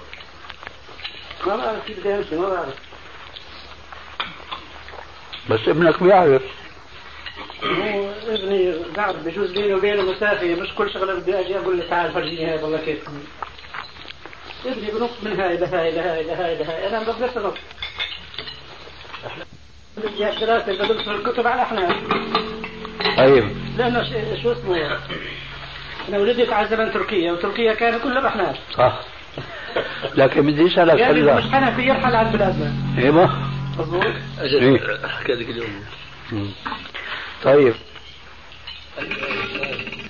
Speaker 6: ما بعرف كيف بدي أمشي ما بعرف.
Speaker 1: بس ابنك بيعرف
Speaker 6: هو ابني بعرف بجوز بيني وبينه مسافة مش كل شغلة بدي أجي أقول له تعال فرجيني هاي والله كيف ابني بنط من هاي لهاي لهاي لهاي لهاي أنا ما بقدرش انط بدي دراسة بدرس الكتب على إحنا.
Speaker 1: طيب.
Speaker 6: لأنه شو اسمه أنا ولدت على زمن تركيا وتركيا كان كلها احناف
Speaker 1: صح لكن بدي أسألك
Speaker 6: يعني مش حنفي يرحل عن بلادنا.
Speaker 1: أيوه
Speaker 6: مضبوط
Speaker 1: أجل
Speaker 5: كذلك اليوم.
Speaker 1: طيب.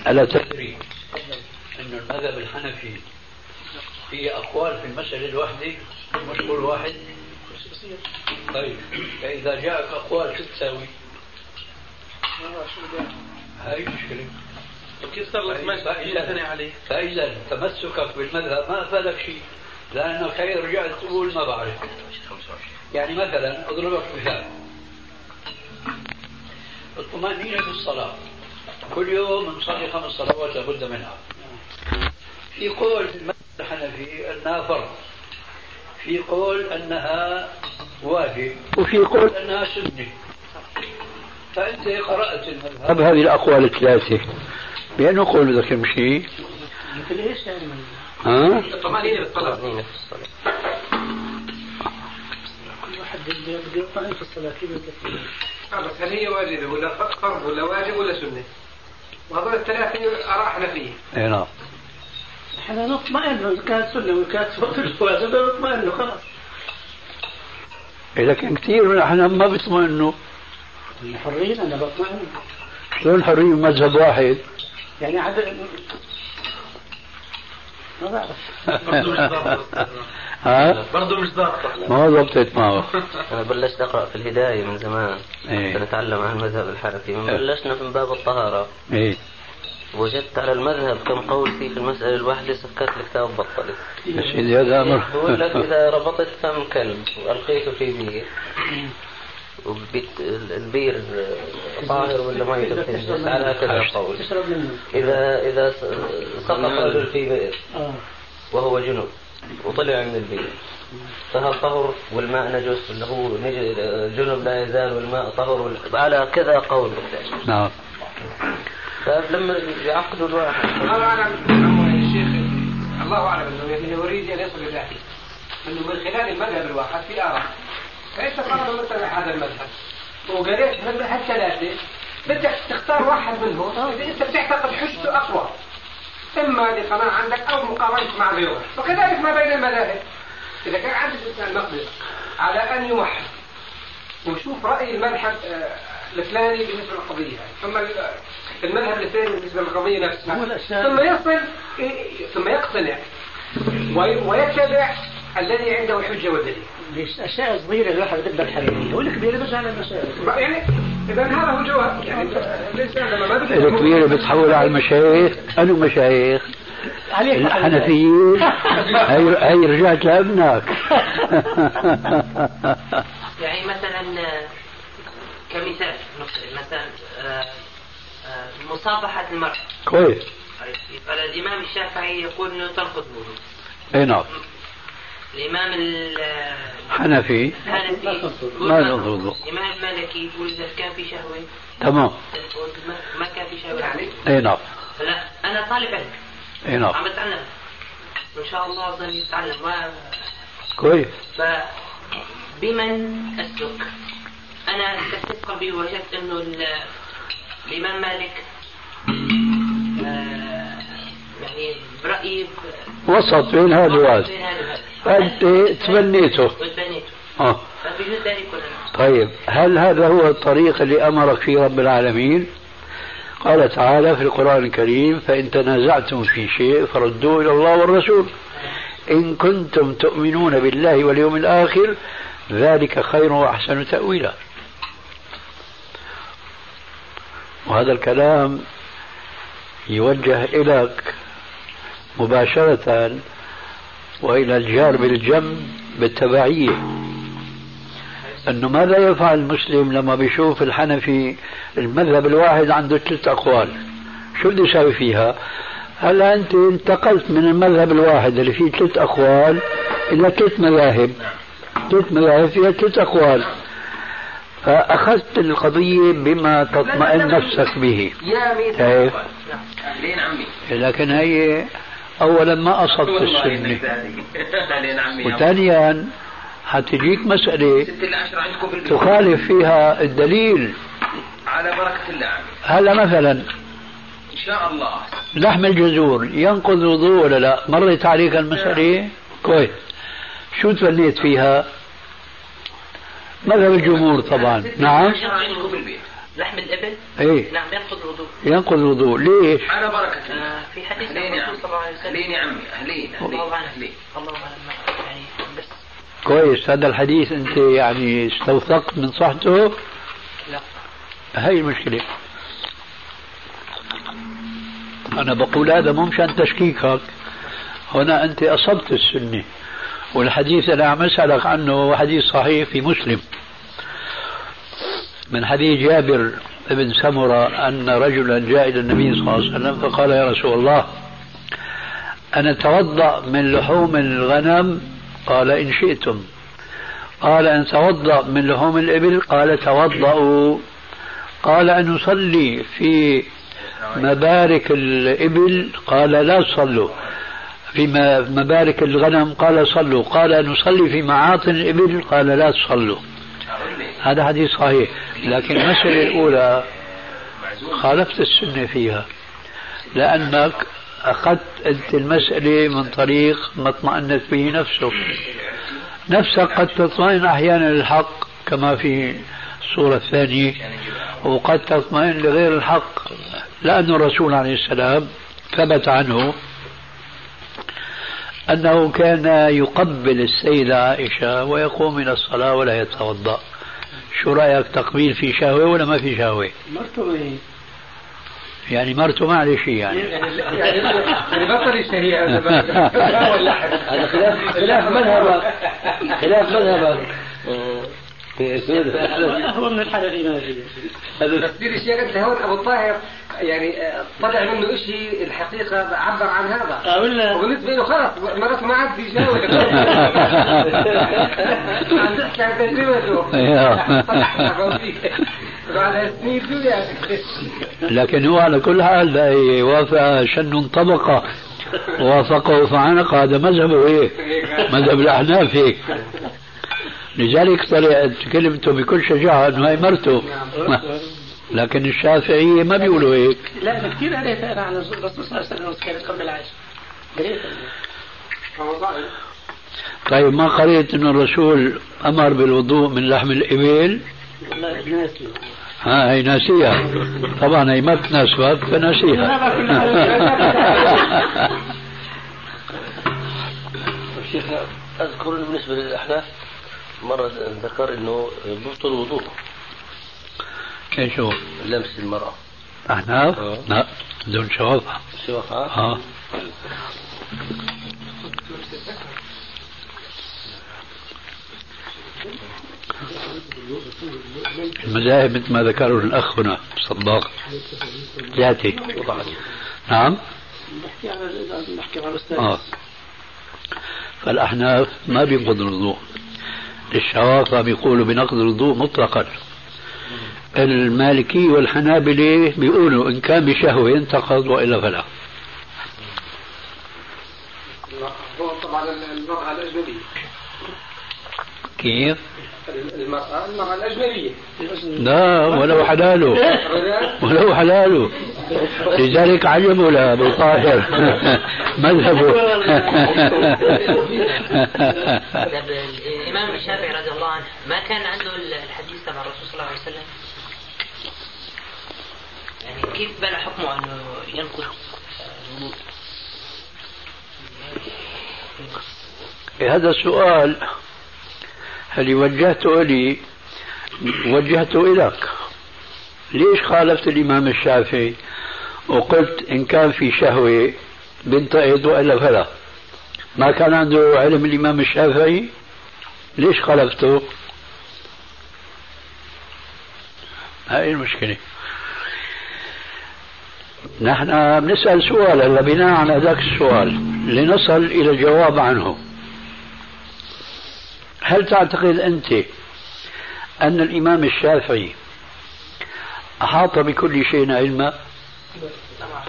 Speaker 1: ألا تدري أن المذهب الحنفي فيه أقوال في المسألة الواحدة مش قول واحد. طيب فإذا جاءك أقوال شو تساوي؟ هاي مشكلة.
Speaker 4: كيف صار لك سنة عليه؟
Speaker 1: فإذا تمسكك بالمذهب ما أفادك شيء لأنك هي رجعت تقول ما بعرف. يعني مثلا أضرب لك مثال. الطمأنينة في الصلاة. كل يوم نصلي خمس صلوات لابد منها. في قول في المذهب الحنفي أنها فرض. في قول أنها واجب. وفي قول أنها سنة. فأنت قرأت المذهب. هذه الأقوال الثلاثة. بأي قول بدك تمشي؟
Speaker 6: مثل إيش يعني؟
Speaker 1: ها؟
Speaker 5: الطمأنينة بالطلب في الصلاة.
Speaker 6: كل واحد بده يطمئن في الصلاة كيف
Speaker 2: هل هي واجبة ولا فرض ولا واجب ولا سنة؟ وهذول الثلاثة آراء حنفية
Speaker 1: اي نعم.
Speaker 6: إحنا نطمئن اذا كانت سنة وإذا كانت وقت الجواز نطمئن خلاص.
Speaker 1: لكن كثير من إحنا ما بيطمئنوا.
Speaker 6: حرين أنا بطمئن.
Speaker 1: شلون حرية مذهب واحد؟
Speaker 6: يعني عدد ما بعرف.
Speaker 1: ها؟
Speaker 4: برضه مش ضابط
Speaker 1: ما هو ضبطت معه
Speaker 7: أنا بلشت أقرأ في الهداية من زمان.
Speaker 1: إيه.
Speaker 7: نتعلم عن المذهب الحنفي من بلشنا من باب الطهارة.
Speaker 1: إيه.
Speaker 7: وجدت على المذهب كم قول فيه في المسألة الواحدة سكت الكتاب بطلت
Speaker 1: يا سيدي هذا أمر؟
Speaker 7: بقول لك إذا ربطت فم كلب وألقيته في بير وبيت البير طاهر ولا ما يدخل؟ على هكذا قول.
Speaker 6: تشرب منه.
Speaker 7: إذا إذا سقط رجل في بئر
Speaker 6: آه.
Speaker 7: وهو جنب وطلع من البئر فهل طهر والماء نجس ولا هو نج- جنب لا يزال والماء طهر على كذا قول.
Speaker 1: نعم.
Speaker 7: فلما يعقدوا الواحد
Speaker 2: الله أعلم. عمو الشيخ الله أنه يعني يريد أن يصل إلى ذلك أنه من خلال المذهب الواحد في آراء. فأنت فرض مثلا هذا المذهب؟ وقريت في المذهب ثلاثة بدك تختار واحد منهم إذا أنت بتعتقد حجته أقوى. إما لقناعة عندك أو مقارنة مع غيره. وكذلك ما بين المذاهب. إذا كان عندك الإنسان مقدرة على أن يوحد وشوف رأي المذهب آه، الفلاني بالنسبة للقضية ثم ال- المذهب الثاني بالنسبة للقضية نفسها. ثم يصل ثم يقتنع. وي- ويتبع الذي عنده الحجة والدليل
Speaker 6: ليش اشياء صغيره الواحد بده الحريه والكبيره بس على المسائل
Speaker 2: يعني إذا هذا هو جواب. يعني الإنسان لما ما بده
Speaker 1: الكبيرة بتحول على المشايخ أنو مشايخ.
Speaker 6: عليك
Speaker 1: الحنفيين. هي هي رجعت لابنك
Speaker 3: يعني مثلا كمثال مثلا آه، آه، مصافحة المرأة.
Speaker 1: كويس.
Speaker 3: فالإمام الشافعي يقول أنه تنقض الوضوء
Speaker 1: أي نعم.
Speaker 3: الإمام ال-
Speaker 1: حنفي.
Speaker 3: الحنفي. يقول
Speaker 1: ما تنقض الوضوء.
Speaker 3: الإمام المالكي يقول إذا كان في شهوة.
Speaker 1: تمام.
Speaker 3: ما- كان في شهوة
Speaker 2: يعني
Speaker 1: أي نعم.
Speaker 3: لا أنا طالب علم.
Speaker 1: أي نعم.
Speaker 3: عم بتعلم. وإن شاء الله أظن يتعلم. ما
Speaker 1: كويس.
Speaker 3: فبمن أسلك؟ أنا استفدت قلبي وجدت أنه ال- الإمام مالك آه، يعني برأيي
Speaker 1: وسط بين هذا وهذا
Speaker 3: بين هذا وهذا.
Speaker 1: فأنت تبنيته.
Speaker 3: وتبنيته
Speaker 1: آه.
Speaker 3: فبجوز ذلك ولا؟
Speaker 1: طيب هل هذا هو الطريق اللي أمرك فيه رب العالمين؟ قال تعالى في القرآن الكريم فإن تنازعتم في شيء فردوه إلى الله والرسول. إن كنتم تؤمنون بالله واليوم الآخر ذلك خير وأحسن تأويلا. وهذا الكلام يوجه إليك مباشرة وإلى الجار بالجنب بالتبعية. أنه ماذا يفعل المسلم لما بيشوف الحنفي المذهب الواحد عنده ثلاث أقوال؟ شو بده يساوي فيها؟ هلا أنت انتقلت من المذهب الواحد اللي فيه ثلاث أقوال إلى ثلاث مذاهب. ثلاث مذاهب فيها ثلاث أقوال. فأخذت القضية بما تطمئن نفسك به.
Speaker 5: يا عمي.
Speaker 1: لكن هي أولا ما أصبت السنة وثانيا حتجيك مسألة تخالف فيها الدليل.
Speaker 5: على بركة الله
Speaker 1: هلا مثلا.
Speaker 5: إن شاء الله.
Speaker 1: لحم الجزور ينقض الوضوء ولا لا؟ مرت عليك المسألة؟ كويس. شو تبنيت فيها؟ مذهب الجمهور طبعا. نعم.
Speaker 3: لحم الإبل؟
Speaker 1: إيه.
Speaker 3: نعم ينقض الوضوء.
Speaker 1: ينقض الوضوء. ليش؟
Speaker 5: على بركة الله
Speaker 3: آه، في حديث الرسول صلى الله عليه وسلم.
Speaker 5: أهلين يا عمي. أهلين
Speaker 3: الله
Speaker 5: أهلين
Speaker 3: الله أعلم ما- يعني بس.
Speaker 1: كويس. هذا الحديث أنت يعني استوثقت من صحته؟
Speaker 3: لا.
Speaker 1: هاي المشكلة. أنا بقول هذا مو مشان تشكيكك هنا أنت أصبت السنة. والحديث اللي عم أسألك عنه هو حديث صحيح في مسلم. من حديث جابر بن سمرة أن رجلا جاء إلى النبي صلى الله عليه وسلم فقال يا رسول الله أنا أتوضأ من لحوم الغنم؟ قال إن شئتم. قال أن توضأ من لحوم الإبل؟ قال توضأوا. قال أن نصلي في مبارك الإبل؟ قال لا تصلوا في مبارك الغنم؟ قال صلوا. قال نصلي في معاطن الإبل؟ قال لا تصلوا هذا حديث صحيح لكن المسألة الأولى خالفت السنة فيها لأنك أخذت أنت المسألة من طريق ما اطمأنت به نفسك نفسك قد تطمئن أحيانا للحق كما في الصورة الثانية وقد تطمئن لغير الحق لأن الرسول عليه السلام ثبت عنه أنه كان يقبل السيدة عائشة ويقوم من الصلاة ولا يتوضأ. شو رأيك تقبيل في شهوة ولا ما في شهوة؟
Speaker 6: مرته
Speaker 1: يعني مرته ما عليه شيء يعني
Speaker 2: يعني بطل يشتهي
Speaker 5: هذا خلاف خلاف مذهبك خلاف مذهبك
Speaker 6: هو من
Speaker 2: بس دي الاشياء قلت هون أبو الطاهر. يعني طلع منه شيء الحقيقة عبر عن هذا.
Speaker 6: ولا
Speaker 2: وبالنسبه له خلص مرات ما عاد في جاوب عم تحكي عن تجربته سنين
Speaker 1: لكن هو على كل حال لا يوافق شن طبقة وافقه فعنق هذا مذهبه إيه مذهب الاحناف هيك لذلك طلع كلمته بكل شجاعة إنه هي مرته. لكن الشافعية ما بيقولوا هيك.
Speaker 6: لا كثير قريت أنا عن الرسول صلى الله عليه وسلم كانت قبل العيش قريت
Speaker 1: طيب ما قريت إنه الرسول أمر بالوضوء من لحم الإبل؟
Speaker 6: لا ناسي.
Speaker 1: ها هي ناسيها. طبعا هي ما بتناسبك فناسيها.
Speaker 5: شيخ أذكر إنه بالنسبة للاحناف مرة ذكر إنه بطل الوضوء
Speaker 1: هو؟
Speaker 5: لمس المرأة.
Speaker 1: احناف؟
Speaker 5: آه.
Speaker 1: لا بدون شوافة
Speaker 5: شوف
Speaker 1: آه. المذاهب مثل ما ذكره الأخ هنا صداق. ذاتي نعم.
Speaker 6: نحكي على نحكي على الاستاذ
Speaker 1: آه. فالأحناف ما بينقض الوضوء. الشوافع بيقولوا بنقض الوضوء مطلقا. المالكي والحنابلة بيقولوا إن كان بشهوة ينتقض وإلا فلا.
Speaker 2: طبعا المرأة الأجنبية
Speaker 1: كيف؟
Speaker 2: المرأة المرأة الأجنبية
Speaker 1: لا ولو حلاله ولو حلاله. لذلك عجبوا لأبو طاهر. مذهبه.
Speaker 3: طيب الإمام الشافعي رضي الله عنه ما كان عنده الحديث تبع الرسول صلى الله عليه وسلم؟ كيف بنى حكمه أنه ينقض الوضوء
Speaker 1: هذا السؤال هل وجهته لي؟ وجهته إليك. ليش خالفت الإمام الشافعي وقلت إن كان في شهوة بنتقد وإلا فلا؟ ما كان عنده علم الإمام الشافعي؟ ليش خالفته؟ هاي المشكلة. نحن بنسأل سؤال هلا بناء على ذاك السؤال لنصل إلى الجواب عنه. هل تعتقد أنت أن الإمام الشافعي أحاط بكل شيء علما؟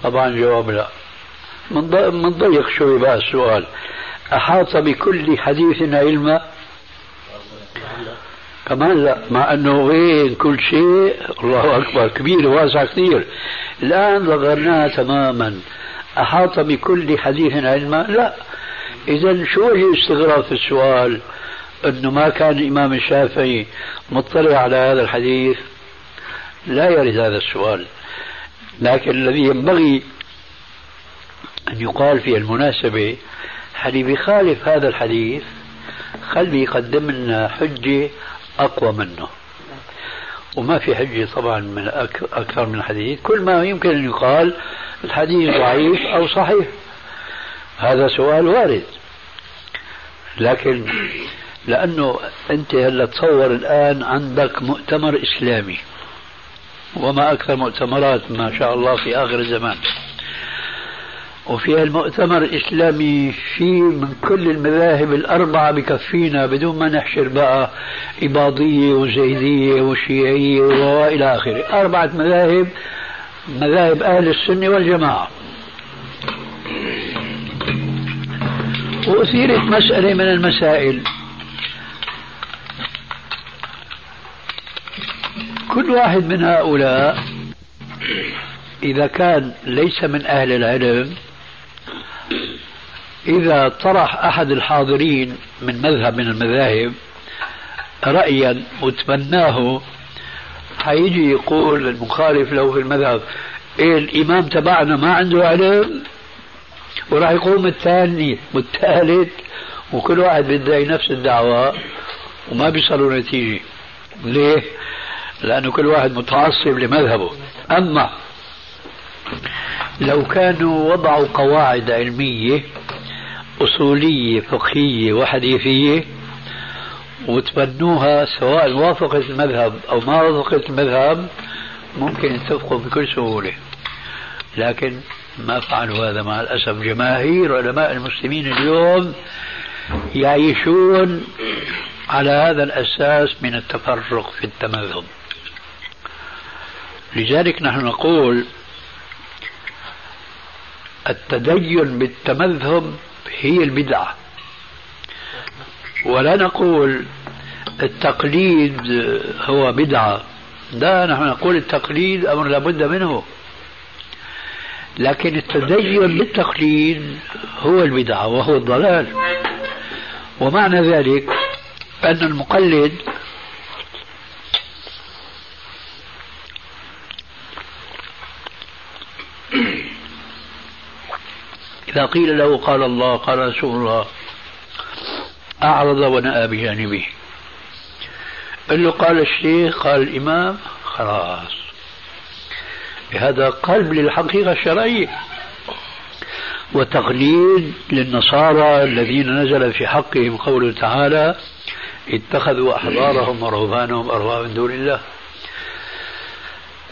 Speaker 1: طبعا جواب لا. منضيق شوي بقى السؤال. أحاط بكل حديث علما؟ كمان لا مع أنه وين كل شيء. الله أكبر. كبير واسع كثير. الآن ذكرناها تماما. أحاط بكل حديث علما. لا. إذا شو وجه الاستغراب في السؤال؟ أنه ما كان الإمام الشافعي مطلع على هذا الحديث. لا يرد هذا السؤال. لكن الذي ينبغي أن يقال في المناسبة حدي بيخالف هذا الحديث. خلي يقدم لنا حجة أقوى منه. وما في حجة طبعا من أكثر من الحديث. كل ما يمكن أن يقال الحديث ضعيف أو صحيح. هذا سؤال وارد. لكن لأنه أنت هلأ تصور الآن عندك مؤتمر إسلامي. وما أكثر مؤتمرات ما شاء الله في آخر الزمان. وفي المؤتمر الإسلامي في من كل المذاهب الأربعة بكفينا بدون ما نحشر بقى إباضية وزيدية وشيعية وإلى آخره. أربعة مذاهب مذاهب أهل السنة والجماعة. وأثيرت مسألة من المسائل. كل واحد من هؤلاء إذا كان ليس من أهل العلم إذا طرح أحد الحاضرين من مذهب من المذاهب رأيا وتبناه حيجي يقول المخالف له في المذهب إيه الإمام تبعنا ما عنده علم؟ وراح يقوم الثاني والثالث وكل واحد بيدعي نفس الدعوة وما بيصلوا نتيجة. ليه؟ لأنه كل واحد متعصب لمذهبه. أما لو كانوا وضعوا قواعد علمية أصولية فقهية وحديثية وتبنوها سواء وافقت المذهب أو ما وافقت المذهب ممكن يتفقوا بكل سهولة. لكن ما فعلوا هذا مع الأسف جماهير علماء المسلمين اليوم يعيشون على هذا الأساس من التفرق في التمذهب. لذلك نحن نقول التدين بالتمذهب هي البدعة. ولا نقول التقليد هو بدعة. لا نحن نقول التقليد أمر لابد منه. لكن التدين بالتقليد هو البدعة وهو الضلال. ومعنى ذلك أن المقلد إذا قيل له قال الله قال رسول الله. أعرض ونأى بجانبه. قال له قال الشيخ قال الإمام خلاص. هذا قلب للحقيقة الشرعية. وتقليد للنصارى الذين نزل في حقهم قوله تعالى اتخذوا أحبارهم ورهبانهم أربابا من دون الله.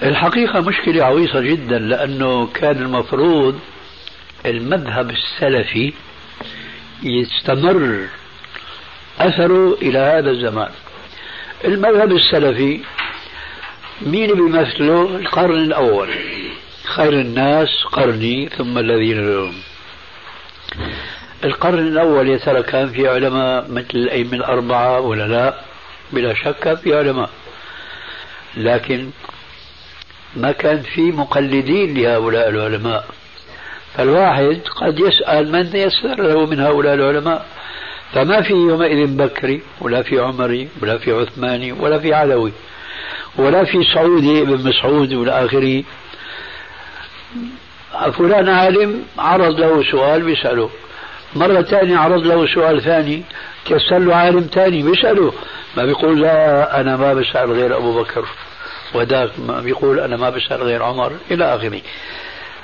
Speaker 1: الحقيقة مشكلة عويصة جدا لأنه كان المفروض المذهب السلفي يستمر أثره إلى هذا الزمان. المذهب السلفي مين بيمثله؟ القرن الأول. خير الناس قرني ثم الذين لهم. القرن الأول يا ترى كان في علماء مثل الأئمة الأربعة ولا لا؟ بلا شك في علماء. لكن ما كان في مقلدين لهؤلاء العلماء. فالواحد قد يسأل من يسر له من هؤلاء العلماء. فما في يومئذ بكري ولا في عمري ولا في عثماني ولا في علوي ولا في سعودي ابن مسعود ولا آخره. فلان عالم عرض له سؤال بيسأله. مرة ثانية عرض له سؤال ثاني. كسر له عالم ثاني بيسأله. ما بيقول لا أنا ما بسأل غير أبو بكر. وذاك ما بيقول أنا ما بسأل غير عمر إلى آخره.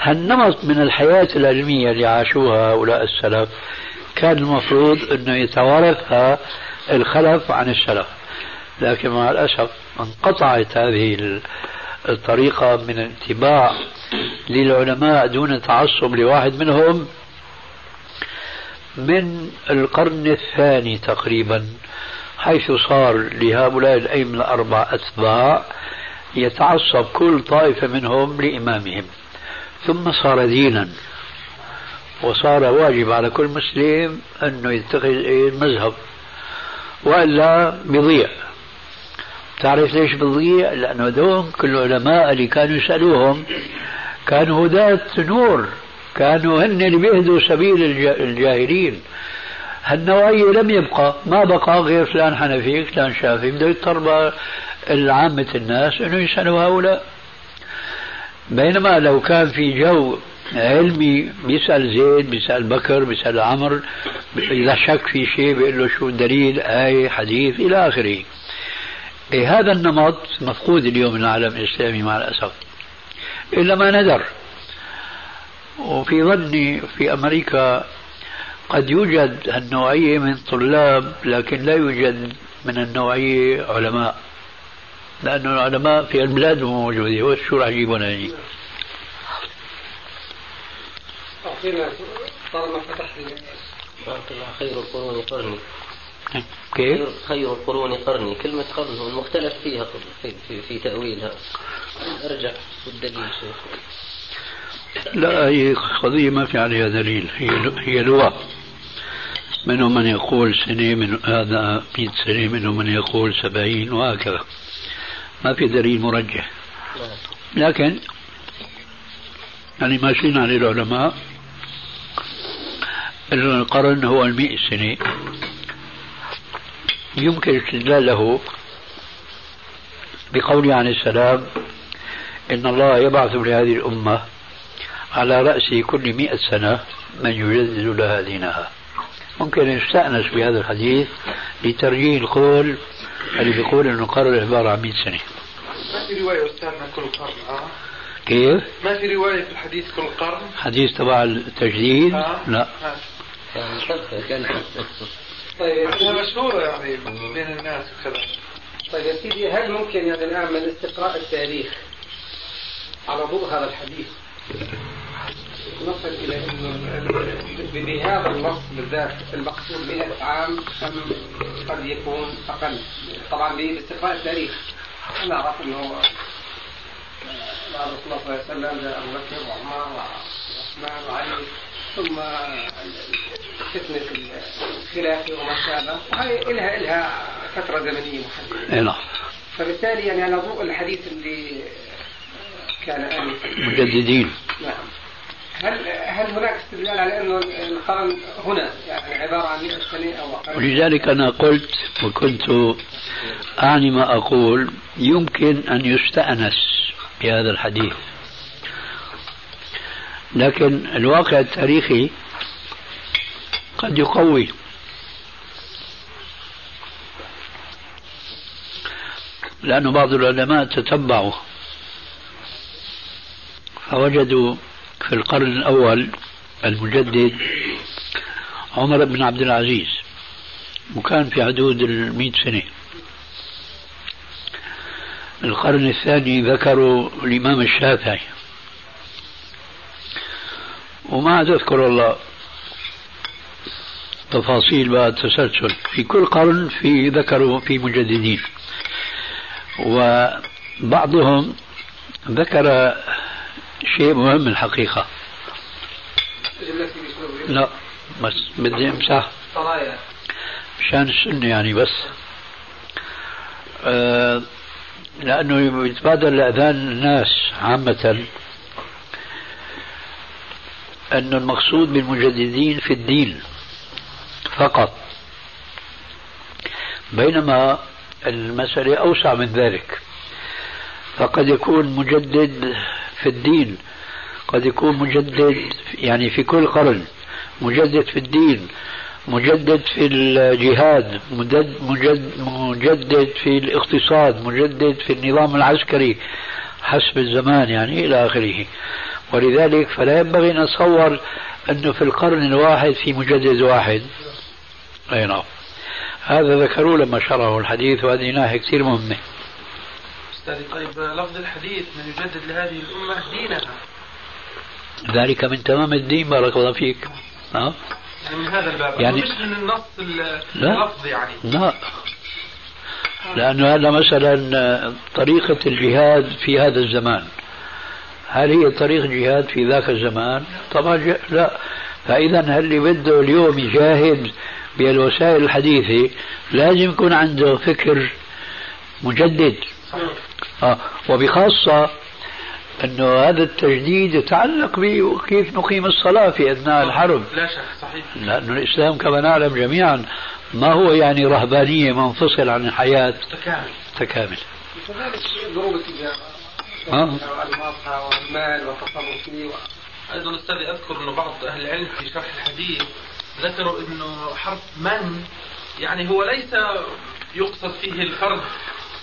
Speaker 1: هالنمط من الحياة العلمية اللي عاشوها هؤلاء السلف كان المفروض أنه يتوارثها الخلف عن السلف. لكن مع الأسف انقطعت هذه الطريقة من الاتباع للعلماء دون تعصب لواحد منهم من القرن الثاني تقريبا حيث صار لهؤلاء الأئمة الأربع أتباع يتعصب كل طائفة منهم لإمامهم. ثم صار دينا. وصار واجب على كل مسلم أنه يتخذ مذهب وإلا بيضيع تعرف ليش بيضيع؟ لأنه هذول كل العلماء اللي كانوا يسألوهم كانوا هداة نور. كانوا هن اللي بيهدوا سبيل الجاهلين. هالنوعية لم يبقى. ما بقى غير فلان حنفي فلان شافعي. بده يضطر عامة الناس إنه يسألوا هؤلاء. بينما لو كان في جو علمي بيسأل زيد بيسأل بكر بيسأل عمر إذا شك في شيء بيقول له شو الدليل آية حديث إلى آخره. إيه هذا النمط مفقود اليوم من العالم الإسلامي مع الأسف. إلا ما ندر وفي ظني في أمريكا قد يوجد النوعية من طلاب لكن لا يوجد من النوعية علماء. لأن العلماء في البلاد موجودين. وشو راح يجيبون هني؟
Speaker 2: أعطينا طالما فتحت.
Speaker 7: خير القرون قرني.
Speaker 1: كيف؟
Speaker 7: خير القرون قرني. كلمة قرن المختلف فيها في, في, في تأويلها. أرجع والدليل شيخ.
Speaker 1: لا هي قضية ما في عليها دليل. هي هي لغة. منهم من يقول سنة من هذا 100 سنة منهم من يقول سبعين وهكذا. ما في دليل مرجح. لكن يعني ماشيين عليه العلماء. القرن هو المئة سنة. يمكن استدلاله بقوله عليه السلام إن الله يبعث لهذه الأمة على رأس كل مئة سنة من يجدد لها دينها. ممكن يستأنس بهذا الحديث لترجيح القول اللي بيقول إنه القرن عبارة عن 100 سنة.
Speaker 4: ما في رواية أستاذنا كل قرن آه.
Speaker 1: كيف؟
Speaker 4: ما في رواية في الحديث كل قرن
Speaker 1: حديث تبع التجديد؟
Speaker 4: آه.
Speaker 1: لا
Speaker 4: آه.
Speaker 2: طيب
Speaker 4: هي مشهورة يعني بين الناس وكذا
Speaker 2: طيب يا سيدي هل ممكن يعني من استقراء التاريخ على ضوء هذا الحديث نصل إلى أنه بهذا النص بالذات المقصود 100 عام أم قد يكون أقل. طبعا باستقراء التاريخ. نعرف أنه بعد رسول الله صلى الله عليه وسلم جاء أبو بكر وعمر وعثمان وعلي ثم فتنة الخلافة وما شابه. وهي إلها إلها فترة زمنية محددة.
Speaker 1: إي نعم.
Speaker 2: فبالتالي يعني على ضوء الحديث اللي كان
Speaker 1: مجددين.
Speaker 2: نعم. هل هل هناك استدلال على أنه القرن هنا؟ يعني عبارة عن 100 سنة أو أقل؟
Speaker 1: ولذلك أنا قلت وكنت أعني ما أقول يمكن أن يستأنس بهذا الحديث. لكن الواقع التاريخي قد يقوي. لأن بعض العلماء تتبعوا فوجدوا في القرن الأول المجدد عمر بن عبد العزيز وكان في حدود المئة سنة. القرن الثاني ذكروا الإمام الشافعي. وما أذكر الله تفاصيل بقى التسلسل في كل قرن في ذكروا في مجددين. وبعضهم ذكر شيء مهم الحقيقة. لا بس بدي امسح. مشان السنة يعني بس. آه لأنه يتبادل لأذان الناس عامة. أن المقصود بالمجددين في الدين فقط. بينما المسألة أوسع من ذلك. فقد يكون مجدد في الدين. قد يكون مجدد يعني في كل قرن. مجدد في الدين مجدد في الجهاد مجدد, مجدد, في الاقتصاد مجدد في النظام العسكري حسب الزمان يعني إلى آخره. ولذلك فلا ينبغي أن نتصور أنه في القرن الواحد في مجدد واحد. أي نعم. هذا ذكروه لما شرحوا الحديث وهذه ناحية كثير مهمة.
Speaker 4: أستاذي طيب لفظ الحديث من يجدد لهذه الأمة دينها.
Speaker 1: ذلك من تمام الدين بارك الله فيك. ها؟
Speaker 4: يعني من هذا الباب.
Speaker 1: يعني-
Speaker 4: مش من النص ال-
Speaker 1: لا.
Speaker 4: اللفظ يعني.
Speaker 1: لا. لأنه هذا مثلا طريقة الجهاد في هذا الزمان. هل هي طريقة جهاد في ذاك الزمان؟ طبعا ج- لا. فإذا هل اللي بده اليوم يجاهد بالوسائل الحديثة لازم يكون عنده فكر مجدد. آه. وبخاصة أنه هذا التجديد يتعلق بكيف نقيم الصلاة في أثناء الحرب
Speaker 4: لا شك صحيح.
Speaker 1: لأن الإسلام كما نعلم جميعا ما هو يعني رهبانية منفصل عن الحياة.
Speaker 4: تكامل
Speaker 1: تكامل
Speaker 2: وكذلك ضروب التجاره
Speaker 1: آه.
Speaker 2: والمال والتصرف فيه و-
Speaker 4: أيضا أستاذي أذكر انه بعض أهل العلم في شرح الحديث ذكروا أنه حرف من يعني هو ليس يقصد فيه الفرد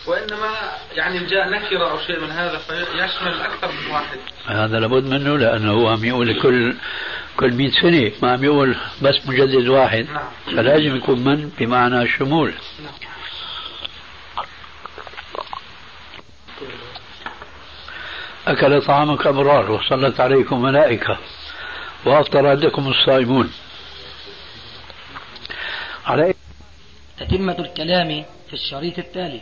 Speaker 4: وإنما يعني جاء نكرة أو شيء من هذا فيشمل أكثر من واحد.
Speaker 1: هذا لابد منه لأنه هو عم يقول كل كل 100 سنة ما عم يقول بس مجدد واحد.
Speaker 4: نعم.
Speaker 1: فلازم يكون من بمعنى الشمول أكل طعامك أبرار وصلت عليكم ملائكة وأفطر عندكم الصائمون. على
Speaker 8: تتمة الكلام في الشريط التالي.